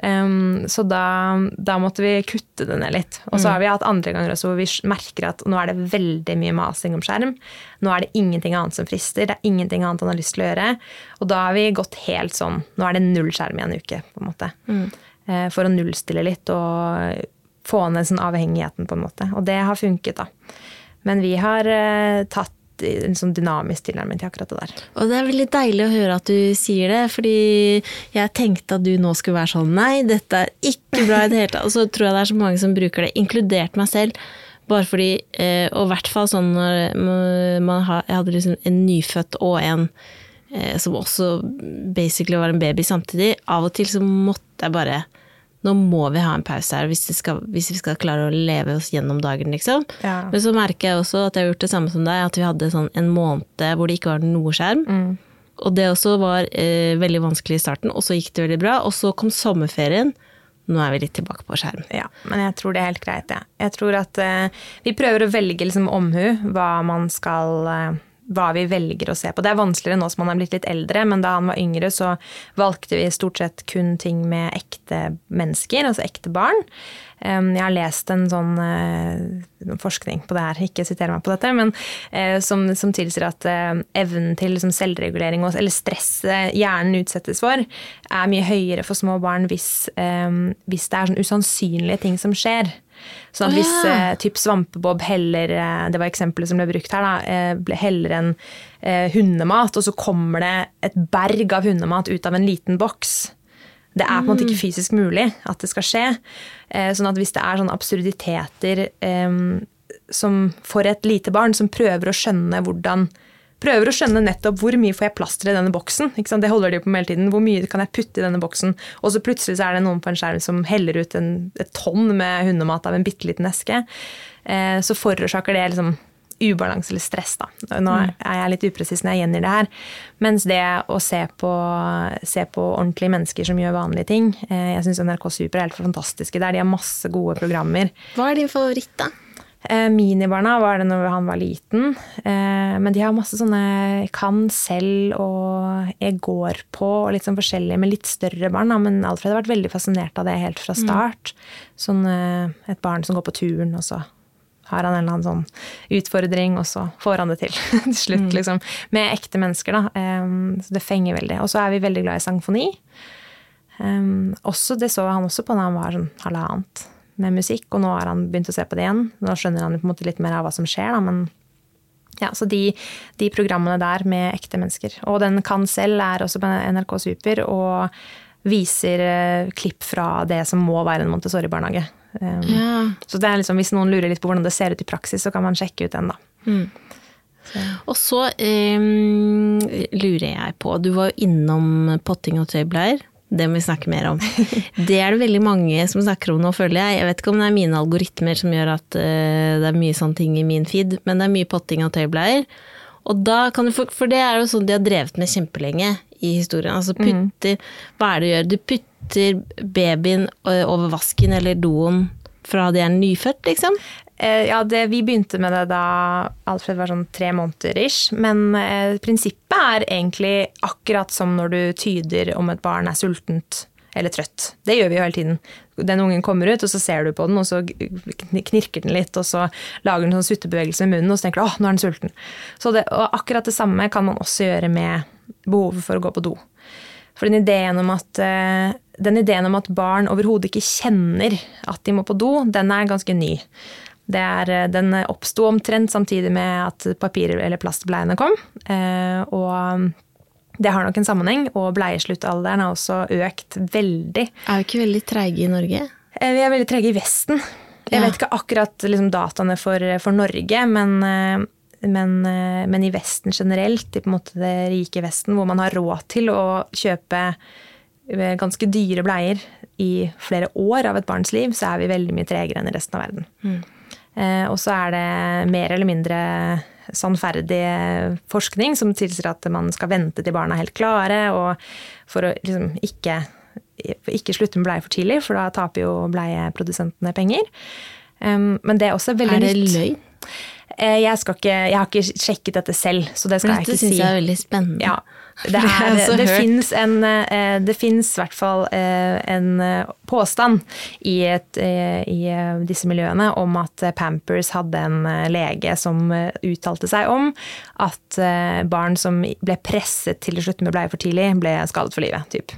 [SPEAKER 2] Um, så da, da, måtte vi kutte det ned litt. Og så mm. har vi hatt andre ganger også hvor vi merker at nå er det veldig mye masing om skjerm. Nå er det ingenting annet som frister, det er ingenting annet han har lyst til å gjøre. Og da har vi gått helt sånn Nå er det null skjerm i en uke, på en måte. Mm. Eh, for å nullstille litt og få ned sånn avhengigheten, på en måte. Og det har funket, da. Men vi har uh, tatt en sånn dynamisk tilnærming til akkurat det der.
[SPEAKER 1] Og det er veldig deilig å høre at du sier det, fordi jeg tenkte at du nå skulle være sånn nei, dette er ikke bra i det hele tatt. Og så tror jeg det er så mange som bruker det, inkludert meg selv. Bare fordi, eh, og i hvert fall sånn når man har, jeg hadde liksom en nyfødt og en Eh, som også basically var en baby samtidig. Av og til så måtte jeg bare Nå må vi ha en pause her hvis, skal, hvis vi skal klare å leve oss gjennom dagen, liksom. Ja. Men så merker jeg også at jeg har gjort det samme som deg, at vi hadde sånn en måned hvor det ikke var noe skjerm. Mm. Og det også var eh, veldig vanskelig i starten, og så gikk det veldig bra. Og så kom sommerferien, nå er vi litt tilbake på skjerm.
[SPEAKER 2] Ja, men jeg tror det er helt greit, jeg. Ja. Jeg tror at eh, vi prøver å velge liksom omhu hva man skal eh, hva vi velger å se på. Det er vanskeligere nå som han er blitt litt eldre, men da han var yngre, så valgte vi stort sett kun ting med ekte mennesker, altså ekte barn. Jeg har lest en sånn uh, forskning på det her, ikke siter meg på dette, men uh, som, som, tilsier at uh, evnen til liksom, selvregulering, eller stresset hjernen utsettes for, er mye høyere for små barn hvis, hvis det er sånn usannsynlige ting som skjer. Sånn at hvis oh, ja. eh, typ svampebob heller eh, Det var eksempelet som ble brukt her. da, eh, Heller en eh, hundemat, og så kommer det et berg av hundemat ut av en liten boks. Det er på en måte ikke mm. fysisk mulig at det skal skje. Eh, sånn at hvis det er sånne absurditeter eh, som for et lite barn som prøver å skjønne hvordan prøver å skjønne nettopp hvor mye får jeg plass til i denne boksen. Det holder de på med hele tiden. Hvor mye kan jeg putte i denne boksen? Og så plutselig så er det noen på en skjerm som heller ut en, et tonn med hundemat av en bitte liten eske. Eh, så forårsaker det liksom ubalanse eller stress. Da. Nå mm. er jeg litt upresis når jeg gjengir det her. Mens det å se på, se på, ordentlige mennesker som gjør vanlige ting eh, Jeg syns NRK Super er helt fantastiske der. De har masse gode programmer.
[SPEAKER 1] Hva er din favoritt, da?
[SPEAKER 2] Eh, minibarna var det når han var liten. Eh, men de har masse sånne kan selv og jeg går på og litt sånn forskjellige med litt større barn. Men Alfred har vært veldig fascinert av det helt fra mm. start. Sånn eh, et barn som går på turen, og så har han en eller annen sånn utfordring, og så får han det til til slutt, mm. liksom. Med ekte mennesker, da. Så det fenger veldig. Og så er vi veldig glad i sangfoni. Også, det så han også på da han var sånn halvannet med musikk, og nå har han begynt å se på det igjen. Nå skjønner han på en måte litt mer av hva som skjer, da, men ja, så de, de, programmene der med ekte mennesker. Og den Kan selv er også på NRK Super og viser eh, klipp fra det som må være en Montessori-barnehage. Um, ja. Så det er liksom, hvis noen lurer litt på hvordan det ser ut i praksis, så kan man sjekke ut den, da. Mm.
[SPEAKER 1] Så. Og så um, lurer jeg på, du var jo innom potting og tøybleier. Det må vi snakke mer om. Det er det veldig mange som snakker om nå, føler jeg. Jeg vet ikke om det er mine algoritmer som gjør at uh, det er mye sånne ting i min feed, men det er mye potting av tøybleier. Og da kan du For det er jo sånn de har drevet med kjempelenge i historien. Altså mm. putter mm. Hva er det du gjør? Du putter babyen eh, over vasken eller doen fra de er nyfødt, liksom?
[SPEAKER 2] Eh, ja, det, vi begynte med det da Alfred var sånn tre måneder ish. Men eh, prinsippet er egentlig akkurat som når du tyder om et barn er sultent eller trøtt. Det gjør vi jo hele tiden. Den ungen kommer ut, og så ser du på den, og så knirker den litt, og så lager den sånn suttebevegelse med munnen, og så tenker du åh, nå er den sulten. Så det, og akkurat det samme kan man også gjøre med behovet for å gå på do. For den ideen om at, eh, den ideen om at barn overhodet ikke kjenner at de må på do, den er ganske ny. Er, eh, den oppsto omtrent samtidig med at papir- eller plastbleiene kom. Eh, og det har nok en sammenheng, og bleiesluttalderen har også økt veldig.
[SPEAKER 1] Er vi ikke veldig treige i Norge?
[SPEAKER 2] Eh, vi er veldig treige i Vesten. Jeg ja. vet ikke akkurat liksom, dataene for, for Norge, men, men, men, i Vesten generelt, i det rike Vesten, hvor man har råd til å kjøpe ganske dyre bleier i flere år av et barns liv, så er vi veldig mye tregere enn i resten av verden. Mm. Eh, og så er det mer eller mindre sannferdig forskning som tilsier at man skal vente til barna er helt klare, og for å liksom ikke, ikke slutte med bleie for tidlig, for da taper jo bleieprodusentene penger. Men det er også veldig
[SPEAKER 1] nytt. Er det løgn?
[SPEAKER 2] Eh, jeg, ikke, jeg, har ikke sjekket dette selv, så det skal jeg ikke si.
[SPEAKER 1] Dette syns jeg er veldig spennende.
[SPEAKER 2] Ja, det, er, det, fins en eh, Det fins i hvert fall eh, en påstand i, et, i, disse miljøene om at Pampers hadde en lege som uttalte seg om at barn som ble presset til å slutte med bleie for tidlig, ble skadet for livet. Typ.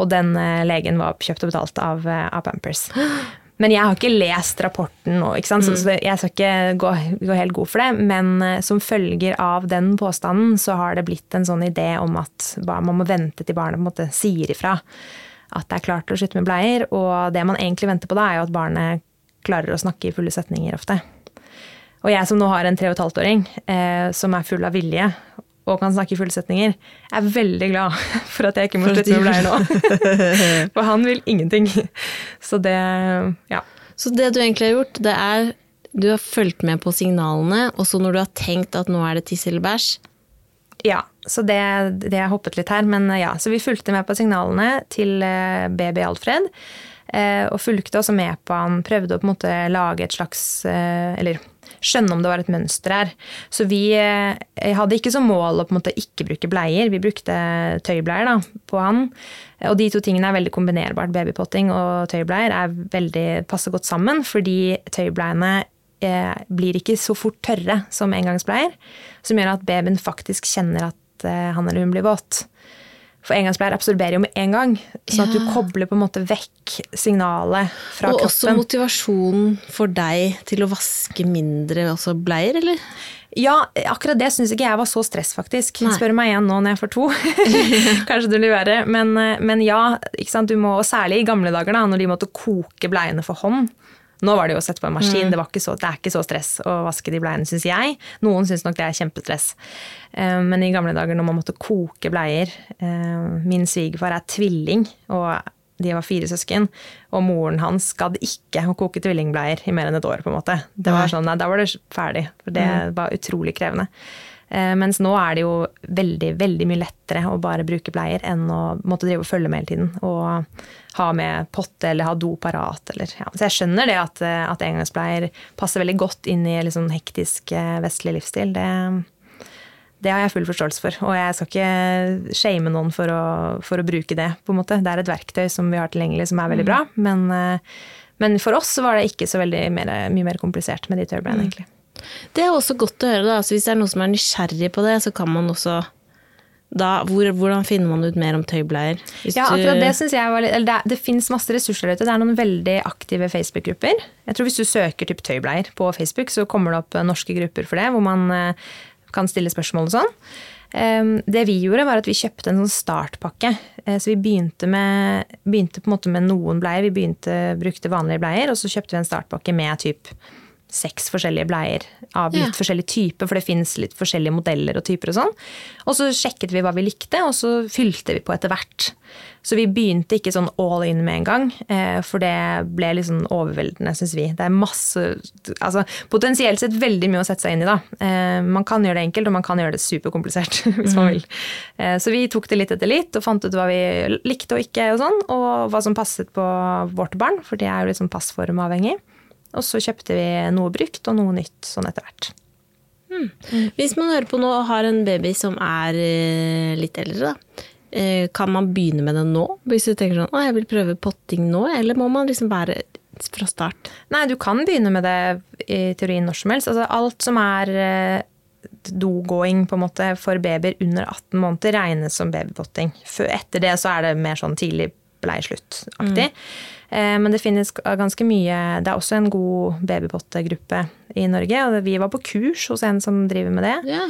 [SPEAKER 2] Og den legen var kjøpt og betalt av, av Pampers. Men jeg har ikke lest rapporten nå, ikke sant? Mm. så jeg skal ikke gå, gå, helt god for det. Men uh, som følger av den påstanden, så har det blitt en sånn idé om at man må vente til barnet på en måte sier ifra at det er klart å slutte med bleier. Og det man egentlig venter på da, er jo at barnet klarer å snakke i fulle setninger ofte. Og jeg som nå har en tre og et halvt åring eh, som er full av vilje og kan snakke i fullsetninger, er veldig glad for at jeg ikke må slutte med bleier nå. for han vil ingenting. Så det ja.
[SPEAKER 1] Så det du egentlig har gjort, det er du har fulgt med på signalene, og så når du har tenkt at nå er det tiss eller bæsj,
[SPEAKER 2] Ja, så det, det har hoppet litt her. Men ja, så vi fulgte med på signalene til eh, baby Alfred. Eh, og fulgte også med på han prøvde å på en måte lage et slags eh, Eller skjønne om det var et mønster her. Så vi hadde ikke som mål å på en måte ikke bruke bleier. Vi brukte tøybleier da, på han. Og de to tingene er veldig kombinerbart. Babypotting og tøybleier er veldig, passer godt sammen, fordi tøybleiene eh, blir ikke så fort tørre som engangsbleier. Som gjør at babyen faktisk kjenner at eh, han eller hun blir våt. For engangsbleier absorberer jo med en gang. Sånn at du kobler på en måte vekk signalet fra
[SPEAKER 1] og
[SPEAKER 2] kroppen.
[SPEAKER 1] Og også motivasjonen for deg til å vaske mindre også bleier, eller?
[SPEAKER 2] Ja, akkurat det syns ikke jeg var så stress, faktisk. Nei. Spør meg igjen nå når jeg får to. Kanskje det blir verre. Men, men ja, du må, og særlig i gamle dager, da, når de måtte koke bleiene for hånd. Nå var det jo å sette på en maskin. Mm. Det, så, det, er ikke så stress å vaske de bleiene, syns jeg. Noen syns nok det er kjempestress. Eh, men i gamle dager når man måtte koke bleier eh, Min svigerfar er tvilling, og de var fire søsken. Og moren hans gadd ikke å koke tvillingbleier i mer enn et år. på en måte. Det var sånn, nei, Da var det ferdig. For det mm. var utrolig krevende. Eh, mens nå er det jo veldig veldig mye lettere å bare bruke bleier enn å måtte drive og følge med hele tiden. Og ha med potte eller ha do parat. Eller, ja. Så jeg skjønner det at, eh, at engangsbleier passer veldig godt inn i liksom hektisk eh, vestlig livsstil. Det, det har jeg full forståelse for. Og jeg skal ikke shame noen for å, for å, bruke det. på en måte. Det er et verktøy som vi har tilgjengelig som er veldig mm. bra. Men, men for oss var det ikke så veldig mer, mye mer komplisert med de tørrbleiene, mm. egentlig.
[SPEAKER 1] Det er også godt å høre. da, altså, Hvis det er noen som er nysgjerrig på det, så kan man også da, hvor, hvordan finner man ut mer om tøybleier?
[SPEAKER 2] ja, akkurat Det synes jeg var litt, det, det finnes masse ressurser der ute. Det er noen veldig aktive Facebook-grupper. Jeg tror Hvis du søker typ tøybleier på Facebook, så kommer det opp eh, norske grupper for det, hvor man eh, kan stille spørsmål og sånn. Ehm, det vi gjorde, var at vi kjøpte en sånn startpakke. Eh, så vi begynte, med, begynte på en måte med noen bleier. Vi begynte, brukte vanlige bleier, og så kjøpte vi en startpakke med typ seks forskjellige bleier av litt ja. forskjellig type, for det fins litt forskjellige modeller og typer og sånn. Og så sjekket vi hva vi likte, og så fylte vi på etter hvert. Så vi begynte ikke sånn all in med en gang, eh, for det ble litt sånn overveldende, syns vi. Det er masse Altså potensielt sett veldig mye å sette seg inn i, da. Eh, man kan gjøre det enkelt, og man kan gjøre det superkomplisert hvis man mm. vil. Eh, så vi tok det litt etter litt, og fant ut hva vi likte og ikke, og sånn, og hva som passet på vårt barn, for det er jo liksom passformavhengig. Og så kjøpte vi noe brukt og noe nytt sånn etter hvert.
[SPEAKER 1] Hmm. Hvis man hører på nå og har en baby som er eh, litt eldre, da. Eh, kan man begynne med det nå? Hvis du tenker sånn å, jeg vil prøve potting nå, eller må man liksom være fra start?
[SPEAKER 2] Nei, du kan begynne med det i teorien når som helst. Altså, alt som er eh, dogåing på en måte for babyer under 18 måneder regnes som babypotting. Etter det så er det mer sånn tidlig bleieslutt-aktig. Mm. Eh, men det finnes ganske mye Det er også en god babypottegruppe i Norge. Og vi var på kurs hos en som driver med det. Ja.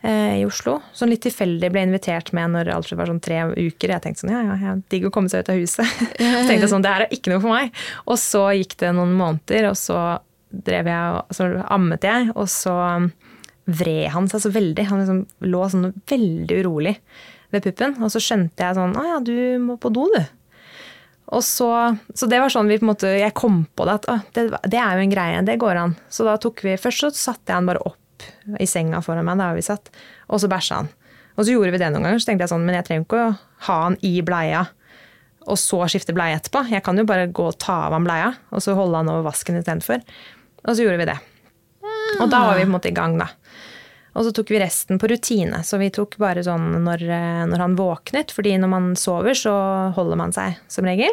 [SPEAKER 2] Eh, I Oslo. Sånn litt tilfeldig ble invitert med når alt var sånn tre uker. Jeg tenkte sånn, ja, ja, ja digg å komme seg ut av huset. så tenkte jeg sånn, det her er ikke noe for meg. Og så gikk det noen måneder, og så drev jeg, så ammet jeg, og så vred han seg så veldig. Han liksom lå sånn veldig urolig ved puppen. Og så skjønte jeg sånn, å ja, du må på do, du. Og så, så det var sånn vi på en måte, jeg kom på det, at det, det, er jo en greie, det går an. Så da tok vi, Først så satte jeg han bare opp i senga foran meg, der vi satt, og så bæsja han. Og så gjorde vi det noen ganger, så tenkte jeg sånn, men jeg trenger ikke å ha han i bleia og så skifte bleie etterpå. Jeg kan jo bare gå og ta av han bleia, og så holde han over vasken istedenfor. Og så gjorde vi det. Og da var vi på en måte i gang, da. Og så tok vi resten på rutine. Så vi tok bare sånn når, eh, når han våknet. fordi når man sover, så holder man seg som regel.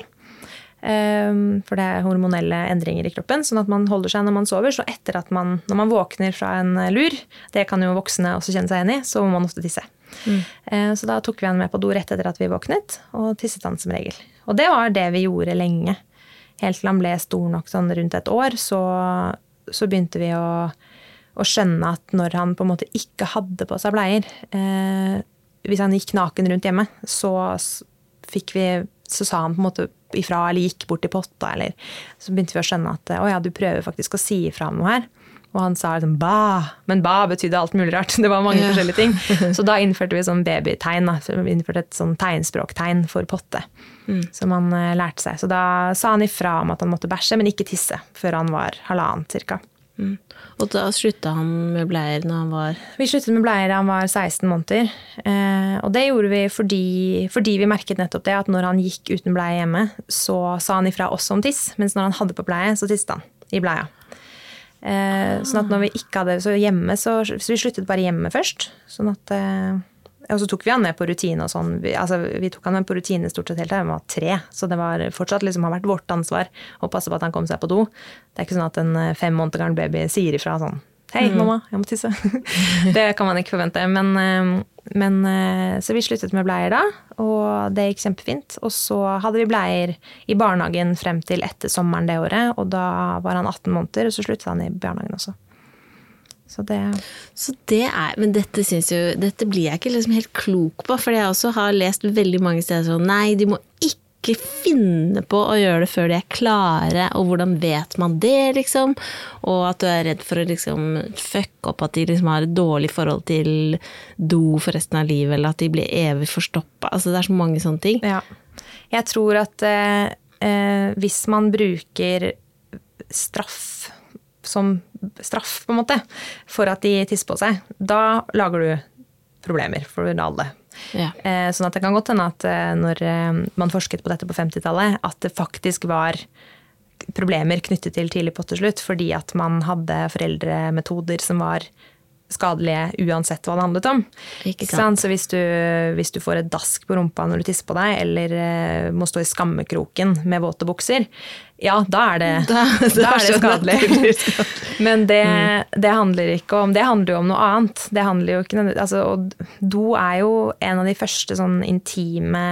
[SPEAKER 2] Um, for det er hormonelle endringer i kroppen. Sånn at man holder seg når man sover. Så etter at man, når man våkner fra en lur, det kan jo voksne også kjenne seg igjen i, så må man ofte tisse. Mm. Uh, så da tok vi han med på do rett etter at vi våknet, og tisset han som regel. Og det var det vi gjorde lenge. Helt til han ble stor nok, sånn rundt et år, så, så begynte vi å å skjønne at når han på en måte ikke hadde på seg bleier eh, Hvis han gikk naken rundt hjemme, så fikk vi så sa han på en måte ifra eller gikk bort til potta, eller så begynte vi å skjønne at å ja, du prøver faktisk å si ifra om noe her. Og han sa liksom ba, men ba betydde alt mulig rart. Det var mange ja. forskjellige ting. Så da innførte vi sånn babytegn. Så vi innførte et sånn tegnspråktegn for potte. Mm. Som han uh, lærte seg. Så da sa han ifra om at han måtte bæsje, men ikke tisse før han var halvannen cirka.
[SPEAKER 1] Og da slutta han med bleier når han var
[SPEAKER 2] Vi sluttet med bleier da han var 16 måneder. Eh, og det gjorde vi fordi, fordi vi merket nettopp det at når han gikk uten bleie hjemme, så sa han ifra oss om tiss, mens når han hadde på bleie, så tisset han i bleia. Eh, sånn at når vi ikke hadde Så hjemme, så, så vi sluttet bare hjemme først. Sånn at eh, og så tok vi han med på rutine og sånn. Vi, altså, vi tok han med på rutine stort sett hele tiden. Han var tre, så det var fortsatt liksom, har vært vårt ansvar å passe på at han kom seg på do. Det er ikke sånn at en eh, fem måneder gammel baby sier ifra sånn Hei, mm. mamma, jeg må tisse. det kan man ikke forvente. Men, eh, men, eh, så vi sluttet med bleier da, og det gikk kjempefint. Og så hadde vi bleier i barnehagen frem til etter sommeren det året, og da var han 18 måneder, og så sluttet han i barnehagen også.
[SPEAKER 1] Så det, så det er, Men dette, jo, dette blir jeg ikke liksom helt klok på, for jeg også har lest veldig mange steder sånn Nei, de må ikke finne på å gjøre det før de er klare, og hvordan vet man det, liksom? Og at du er redd for å liksom fucke opp at de liksom har et dårlig forhold til do for resten av livet, eller at de blir evig forstoppa. Altså, det er så mange sånne ting.
[SPEAKER 2] Ja. Jeg tror at eh, eh hvis man bruker straff som straff, på en måte, for at de tisser på seg, da lager du problemer for alle. Ja. Eh, sånn at det kan godt hende at eh, når eh, man forsket på dette på 50-tallet, at det faktisk var problemer knyttet til tidlig potteslutt fordi at man hadde foreldremetoder som var skadelige uansett hva det handlet om. Ikke sant? Så hvis du, hvis du, får et dask på rumpa når du tisser på deg, eller uh, må stå i skammekroken med våte bukser, ja, da er det, da, da er det skadelig. Men det, mm. det, handler ikke om Det handler jo om noe annet. Det handler jo ikke altså, Og do er jo en av de første sånn intime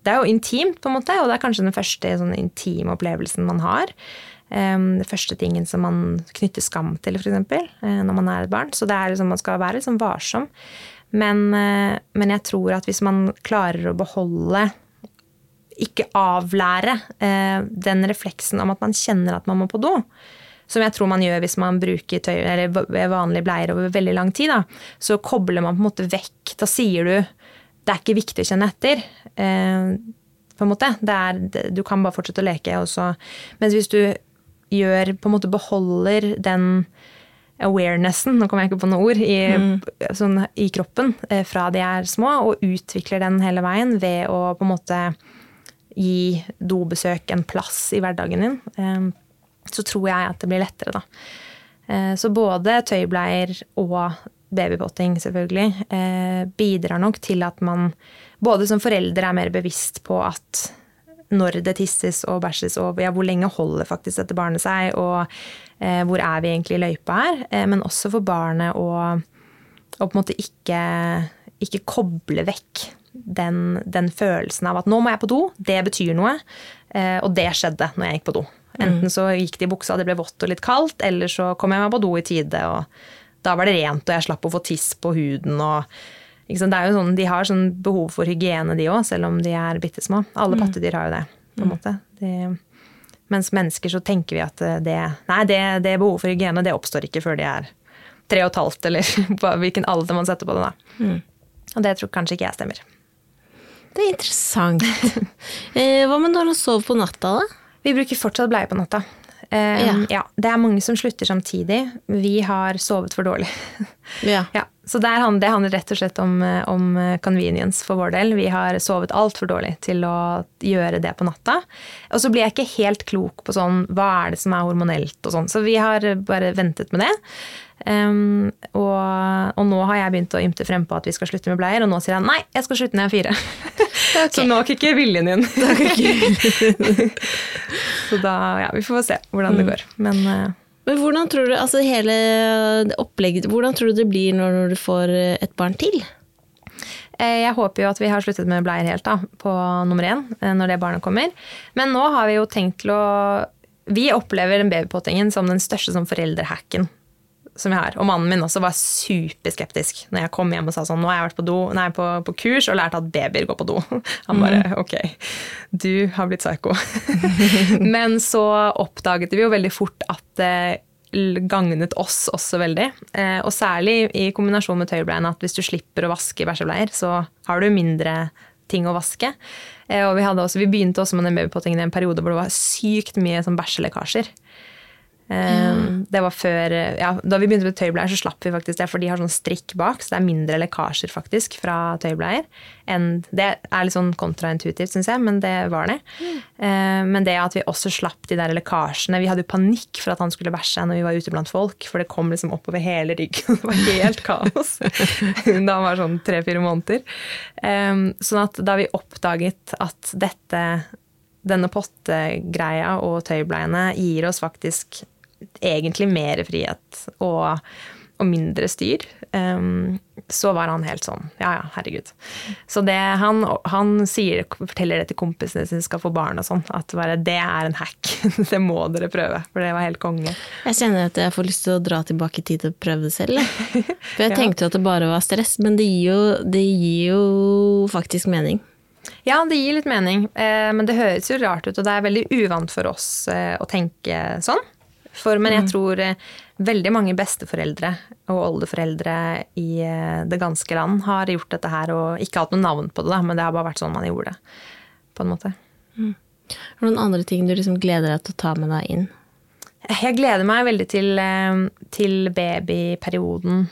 [SPEAKER 2] Det er jo intimt, på en måte, og det er kanskje den første sånn intime opplevelsen man har. Det første tingen som man knytter skam til, f.eks. Eh, når man er et barn. Så det er liksom, man skal være liksom varsom. Men, eh, men, jeg tror at hvis man klarer å beholde ikke avlære eh, den refleksen om at man kjenner at man må på do, som jeg tror man gjør hvis man bruker tøy, eller vanlige bleier over veldig lang tid, da, så kobler man på en måte vekk. Da sier du det er ikke viktig å kjenne etter. på en måte. Er, du kan bare fortsette å leke. Også. Mens hvis du gjør På en måte beholder den awarenessen, nå kommer jeg ikke på noe ord, i, mm. sånn, i kroppen eh, fra de er små, og utvikler den hele veien ved å på en måte gi dobesøk en plass i hverdagen din, eh, så tror jeg at det blir lettere, da. Eh, så både tøybleier og babypotting, selvfølgelig, bidrar nok til at man både som forelder er mer bevisst på at når det tisses og bæsjes, og ja, hvor lenge holder faktisk dette barnet seg, og eh, hvor er vi egentlig i løypa her? Eh, men også for barnet å, å på en måte ikke, ikke koble vekk den, den, følelsen av at nå må jeg på do, det betyr noe. Eh, og det skjedde når jeg gikk på do. Enten mm. så gikk det i buksa, det ble vått og litt kaldt, eller så kom jeg meg på do i tide, og da var det rent, og jeg slapp å få tiss på huden. og det er jo sånn, De har sånn behov for hygiene, de òg, selv om de er bitte små. Alle mm. pattedyr har jo det. på en mm. måte. De, mens mennesker så tenker vi at det, nei, det, det behovet for hygiene det oppstår ikke før de er tre og et halvt, eller hvilken alder man setter på det. da. Mm. Og det tror kanskje ikke jeg stemmer.
[SPEAKER 1] Det er interessant. Eh, hva med når han sover på natta, da?
[SPEAKER 2] Vi bruker fortsatt bleie på natta. Ja. ja. Det er mange som slutter samtidig. Vi har sovet for dårlig. ja. ja. Så det handler rett og slett om, eh, om, convenience for vår del. Vi har sovet altfor dårlig til å gjøre det på natta. Og så blir jeg ikke helt klok på sånn, hva er det som er hormonelt og sånn. Så vi har bare ventet med det. Um, og, og, nå har jeg begynt å ymte frem på at vi skal slutte med bleier, og nå sier jeg nei, jeg skal slutte når jeg er fire. Okay. så nå kikker viljen din. så da, ja, vi får se hvordan det mm. går. Men uh,
[SPEAKER 1] men hvordan tror du altså hele opplegget, hvordan tror du det blir når du får et barn til?
[SPEAKER 2] Eh, jeg håper jo at vi har sluttet med bleier helt da, på nummer én eh, når det barnet kommer. Men nå har vi jo tenkt til å Vi opplever den babypottingen som den største som foreldrehacken som jeg har. Og mannen min også var superskeptisk når jeg kom hjem og sa sånn Nå har jeg vært på, do, nei, på, på kurs og lært at babyer går på do. Han bare mm. ok, du har blitt psyko. Men så oppdaget vi jo veldig fort at det gagnet oss også veldig. Eh, og særlig i kombinasjon med tøybleiene at hvis du slipper å vaske bæsjebleier, så har du mindre ting å vaske. Eh, og vi, også, vi begynte også med den babypottingen i en periode hvor det var sykt mye sånn bæsjelekkasjer. Um, det var før, ja, Da vi begynte med tøybleier, så slapp vi faktisk det, for de har sånn strikk bak, så det er mindre lekkasjer faktisk fra tøybleier. Det er litt sånn kontraintuitivt, syns jeg, men det var det. Mm. Uh, men det at vi også slapp de der lekkasjene Vi hadde jo panikk for at han skulle bæsje når vi var ute blant folk, for det kom liksom oppover hele ryggen. Det var helt kaos da han var sånn tre-fire måneder. Um, sånn at da vi oppdaget at dette denne pottegreia og tøybleiene gir oss faktisk egentlig mer frihet og, og mindre styr, um, så var han helt sånn Ja ja, herregud. Så det, han, han sier, forteller det til kompisene sine som skal få barn og sånn, at bare, det er en hack. det må dere prøve, for det var helt konge.
[SPEAKER 1] Jeg kjenner at jeg får lyst til å dra tilbake i tid og prøve det selv. For jeg tenkte jo at det bare var stress, men det gir jo, det gir jo faktisk mening.
[SPEAKER 2] Ja, det gir litt mening, eh, men det høres jo rart ut, og det er veldig uvant for oss eh, å tenke sånn. For, men jeg mm. tror eh, veldig mange besteforeldre og oldeforeldre i eh, det ganske land har gjort dette her og ikke hatt noe navn på det, da, men det har bare vært sånn man gjorde det. på en måte.
[SPEAKER 1] Mm. Er det noen andre ting du liksom gleder deg til å ta med deg inn?
[SPEAKER 2] Jeg gleder meg veldig til, eh, til babyperioden.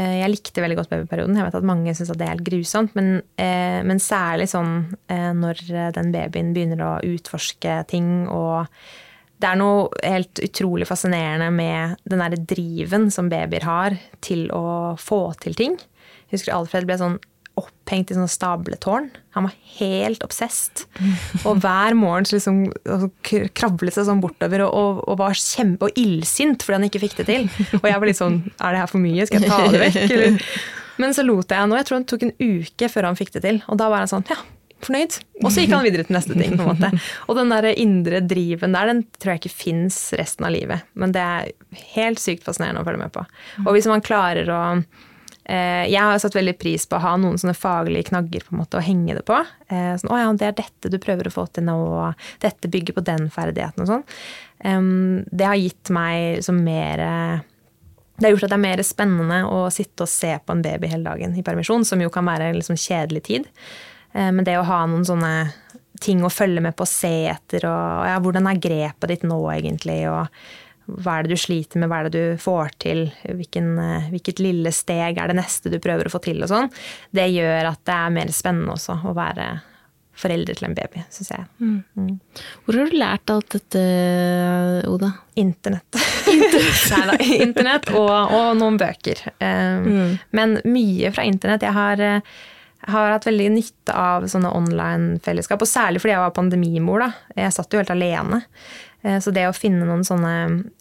[SPEAKER 2] Jeg likte veldig godt babyperioden. Jeg vet at mange syns det er helt grusomt. Men, men, særlig sånn når den babyen begynner å utforske ting og det er noe helt utrolig fascinerende med den derre driven som babyer har til å få til ting. Jeg husker Alfred ble sånn opphengt i sånne stabletårn. Han var helt obsesst. Og hver morgen så liksom kravlet krablet seg sånn bortover og, og, og var kjempe og illsint fordi han ikke fikk det til. Og jeg var litt sånn Er det her for mye? Skal jeg ta det vekk? Eller? Men så lot jeg han, og jeg tror det tok en uke før han fikk det til. Og da var han sånn Ja, fornøyd. Og så gikk han videre til neste ting. på en måte. Og den der indre driven der, den tror jeg ikke fins resten av livet. Men det er helt sykt fascinerende å følge med på. Og hvis man klarer å eh, Jeg har satt veldig pris på å ha noen sånne faglige knagger på en måte å henge det på. Eh, sånn, 'Å ja, det er dette du prøver å få til nå, og dette bygger på den ferdigheten', og sånn. det har gitt meg liksom mer det har gjort at det er mer spennende å sitte og se på en baby hele dagen i permisjon, som jo kan være en liksom kjedelig tid. Eh, men det å ha noen sånne ting å følge med på, og se etter, og ja, hvordan er grepet ditt nå egentlig, og hva er det du sliter med, hva er det du får til, Hvilken, eh, hvilket lille steg er det neste du prøver å få til, og sånn, det gjør at det er mer spennende også å være foreldre til en baby, syns jeg. Mm.
[SPEAKER 1] Mm. Hvor har du lært alt dette, Oda?
[SPEAKER 2] Internett. Internett, Internett og, og, noen bøker. Um, mm. Men mye fra internett. Jeg har har hatt veldig nytte av sånne online-fellesskap, og særlig fordi jeg var pandemimor. da. Jeg satt jo helt alene. Eh, så det å finne noen sånne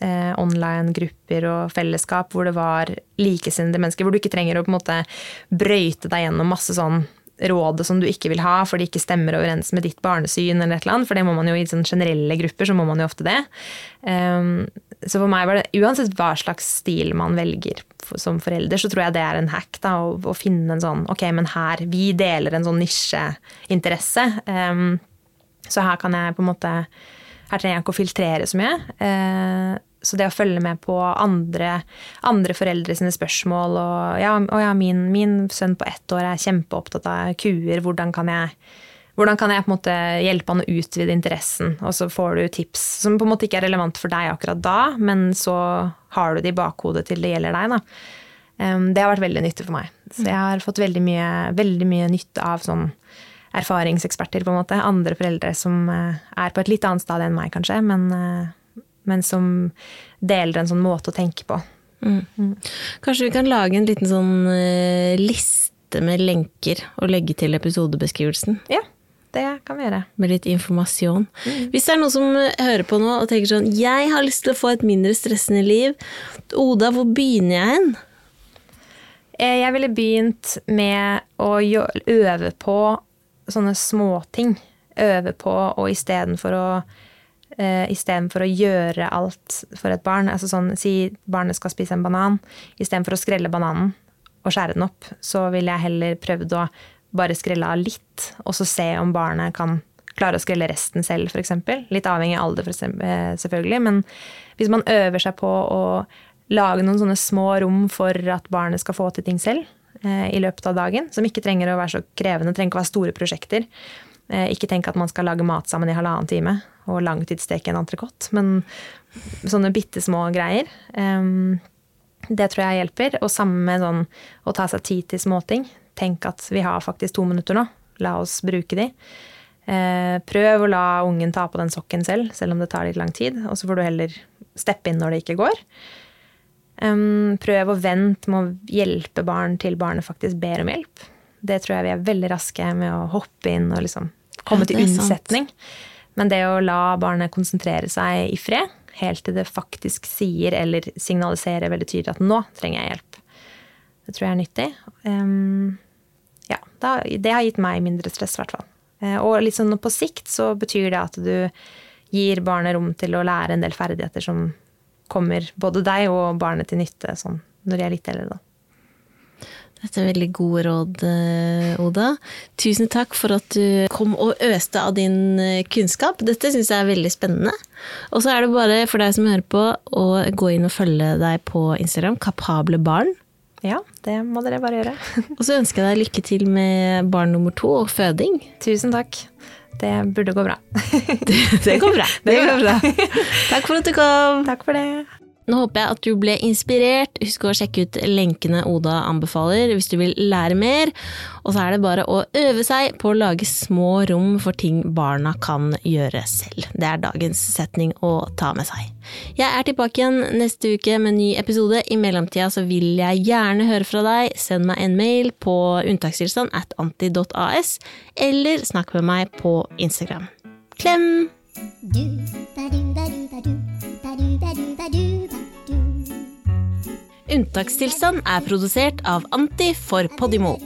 [SPEAKER 2] eh, online-grupper og fellesskap hvor det var likesinnede mennesker, hvor du ikke trenger å på en måte brøyte deg gjennom masse sånn rådet som du ikke vil ha, for det ikke stemmer overens med ditt barnesyn, eller et eller annet, for det må man jo i sånne generelle grupper, så må man jo ofte det. Um, så for meg var det, uansett hva slags stil man velger som forelder, så tror jeg det er en hack, da, å, å finne en sånn Ok, men her Vi deler en sånn nisjeinteresse. Um, så her kan jeg på en måte Her trenger jeg ikke å filtrere så mye. Uh, så det å følge med på andre, andre foreldre sine spørsmål og ja, og ja min, min, sønn på ett år er kjempeopptatt av kuer. Hvordan kan jeg, hvordan kan jeg på en måte hjelpe han å utvide interessen? Og så får du tips som på en måte ikke er relevant for deg akkurat da, men så har du det i bakhodet til det gjelder deg. Da. Det har vært veldig nyttig for meg. Så jeg har fått veldig mye, veldig mye nytte av sånn erfaringseksperter, på en måte. Andre foreldre som eh, er på et litt annet stad enn meg, kanskje, men eh, men som deler en sånn måte å tenke på. Mm.
[SPEAKER 1] Mm. Kanskje vi kan lage en liten sånn uh, liste med lenker og legge til episodebeskrivelsen?
[SPEAKER 2] Ja, det kan vi gjøre.
[SPEAKER 1] Med litt informasjon. Mm. Hvis det er noen som hører på nå og tenker sånn Jeg har lyst til å få et mindre stressende liv. Oda, hvor begynner jeg hen?
[SPEAKER 2] Eh, jeg ville begynt med å øve på sånne småting. Øve på, og istedenfor å uh, istedenfor å gjøre alt for et barn. Altså sånn, Si barnet skal spise en banan. Istedenfor å skrelle bananen og skjære den opp, så ville jeg heller prøvd å bare skrelle av litt, og så se om barnet kan klare å skrelle resten selv, f.eks. Litt avhengig av alder, eh, selvfølgelig. Men hvis man øver seg på å lage noen sånne små rom for at barnet skal få til ting selv eh, i løpet av dagen, som ikke trenger å være så krevende, trenger ikke å være store prosjekter, Eh, ikke tenk at man skal lage mat sammen i halvannen time og langtidssteke en entrecôte, men sånne bitte små greier. Det tror jeg hjelper. Og samme med sånn å ta seg tid til småting. Tenk at vi har faktisk to minutter nå. La oss bruke de. Eh, prøv å la ungen ta på den sokken selv, selv om det tar litt lang tid. Og så får du heller steppe inn når det ikke går. Prøv å vente med å hjelpe barn til barnet faktisk ber om hjelp. Det tror jeg vi er veldig raske med å hoppe inn og liksom komme ja, til unnsetning. Men det å la barnet konsentrere seg i fred, helt til det faktisk sier eller signaliserer veldig tydelig at nå trenger jeg hjelp, det tror jeg er nyttig. Um, det har gitt meg mindre stress, i hvert fall. Eh, og liksom på sikt så betyr det at du gir barnet rom til å lære en del ferdigheter som kommer både deg og barnet til nytte sånn, når de er litt eldre.
[SPEAKER 1] Dette er veldig gode råd, eh, Oda. Tusen takk for at du kom og øste av din eh, kunnskap. Dette syns jeg er veldig spennende. Og så er det bare for deg som hører på, å gå inn og følge deg på Instagram, Kapable barn.
[SPEAKER 2] Ja, det må dere bare gjøre.
[SPEAKER 1] og så ønsker jeg deg lykke til med barn nummer to og føding.
[SPEAKER 2] Tusen takk. Det burde gå bra.
[SPEAKER 1] det, det, går bra. Det går bra. Takk for at du kom.
[SPEAKER 2] Takk for det.
[SPEAKER 1] Nå håper jeg at du ble inspirert. Husk å sjekke ut lenkene Oda anbefaler hvis du vil lære mer. Og så er det bare å øve seg på å lage små rom for ting barna kan gjøre selv. Det er dagens setning å ta med seg. Jeg er tilbake igjen neste uke med en ny episode. I mellomtida så vil jeg gjerne høre fra deg. Send meg en mail på unntakstilstand at anti.as, eller snakk med meg på Instagram. Klem! Du, da, du, da, du, da, du. Unntakstilstand er produsert av Anti for Podimo.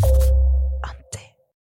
[SPEAKER 1] Yeah.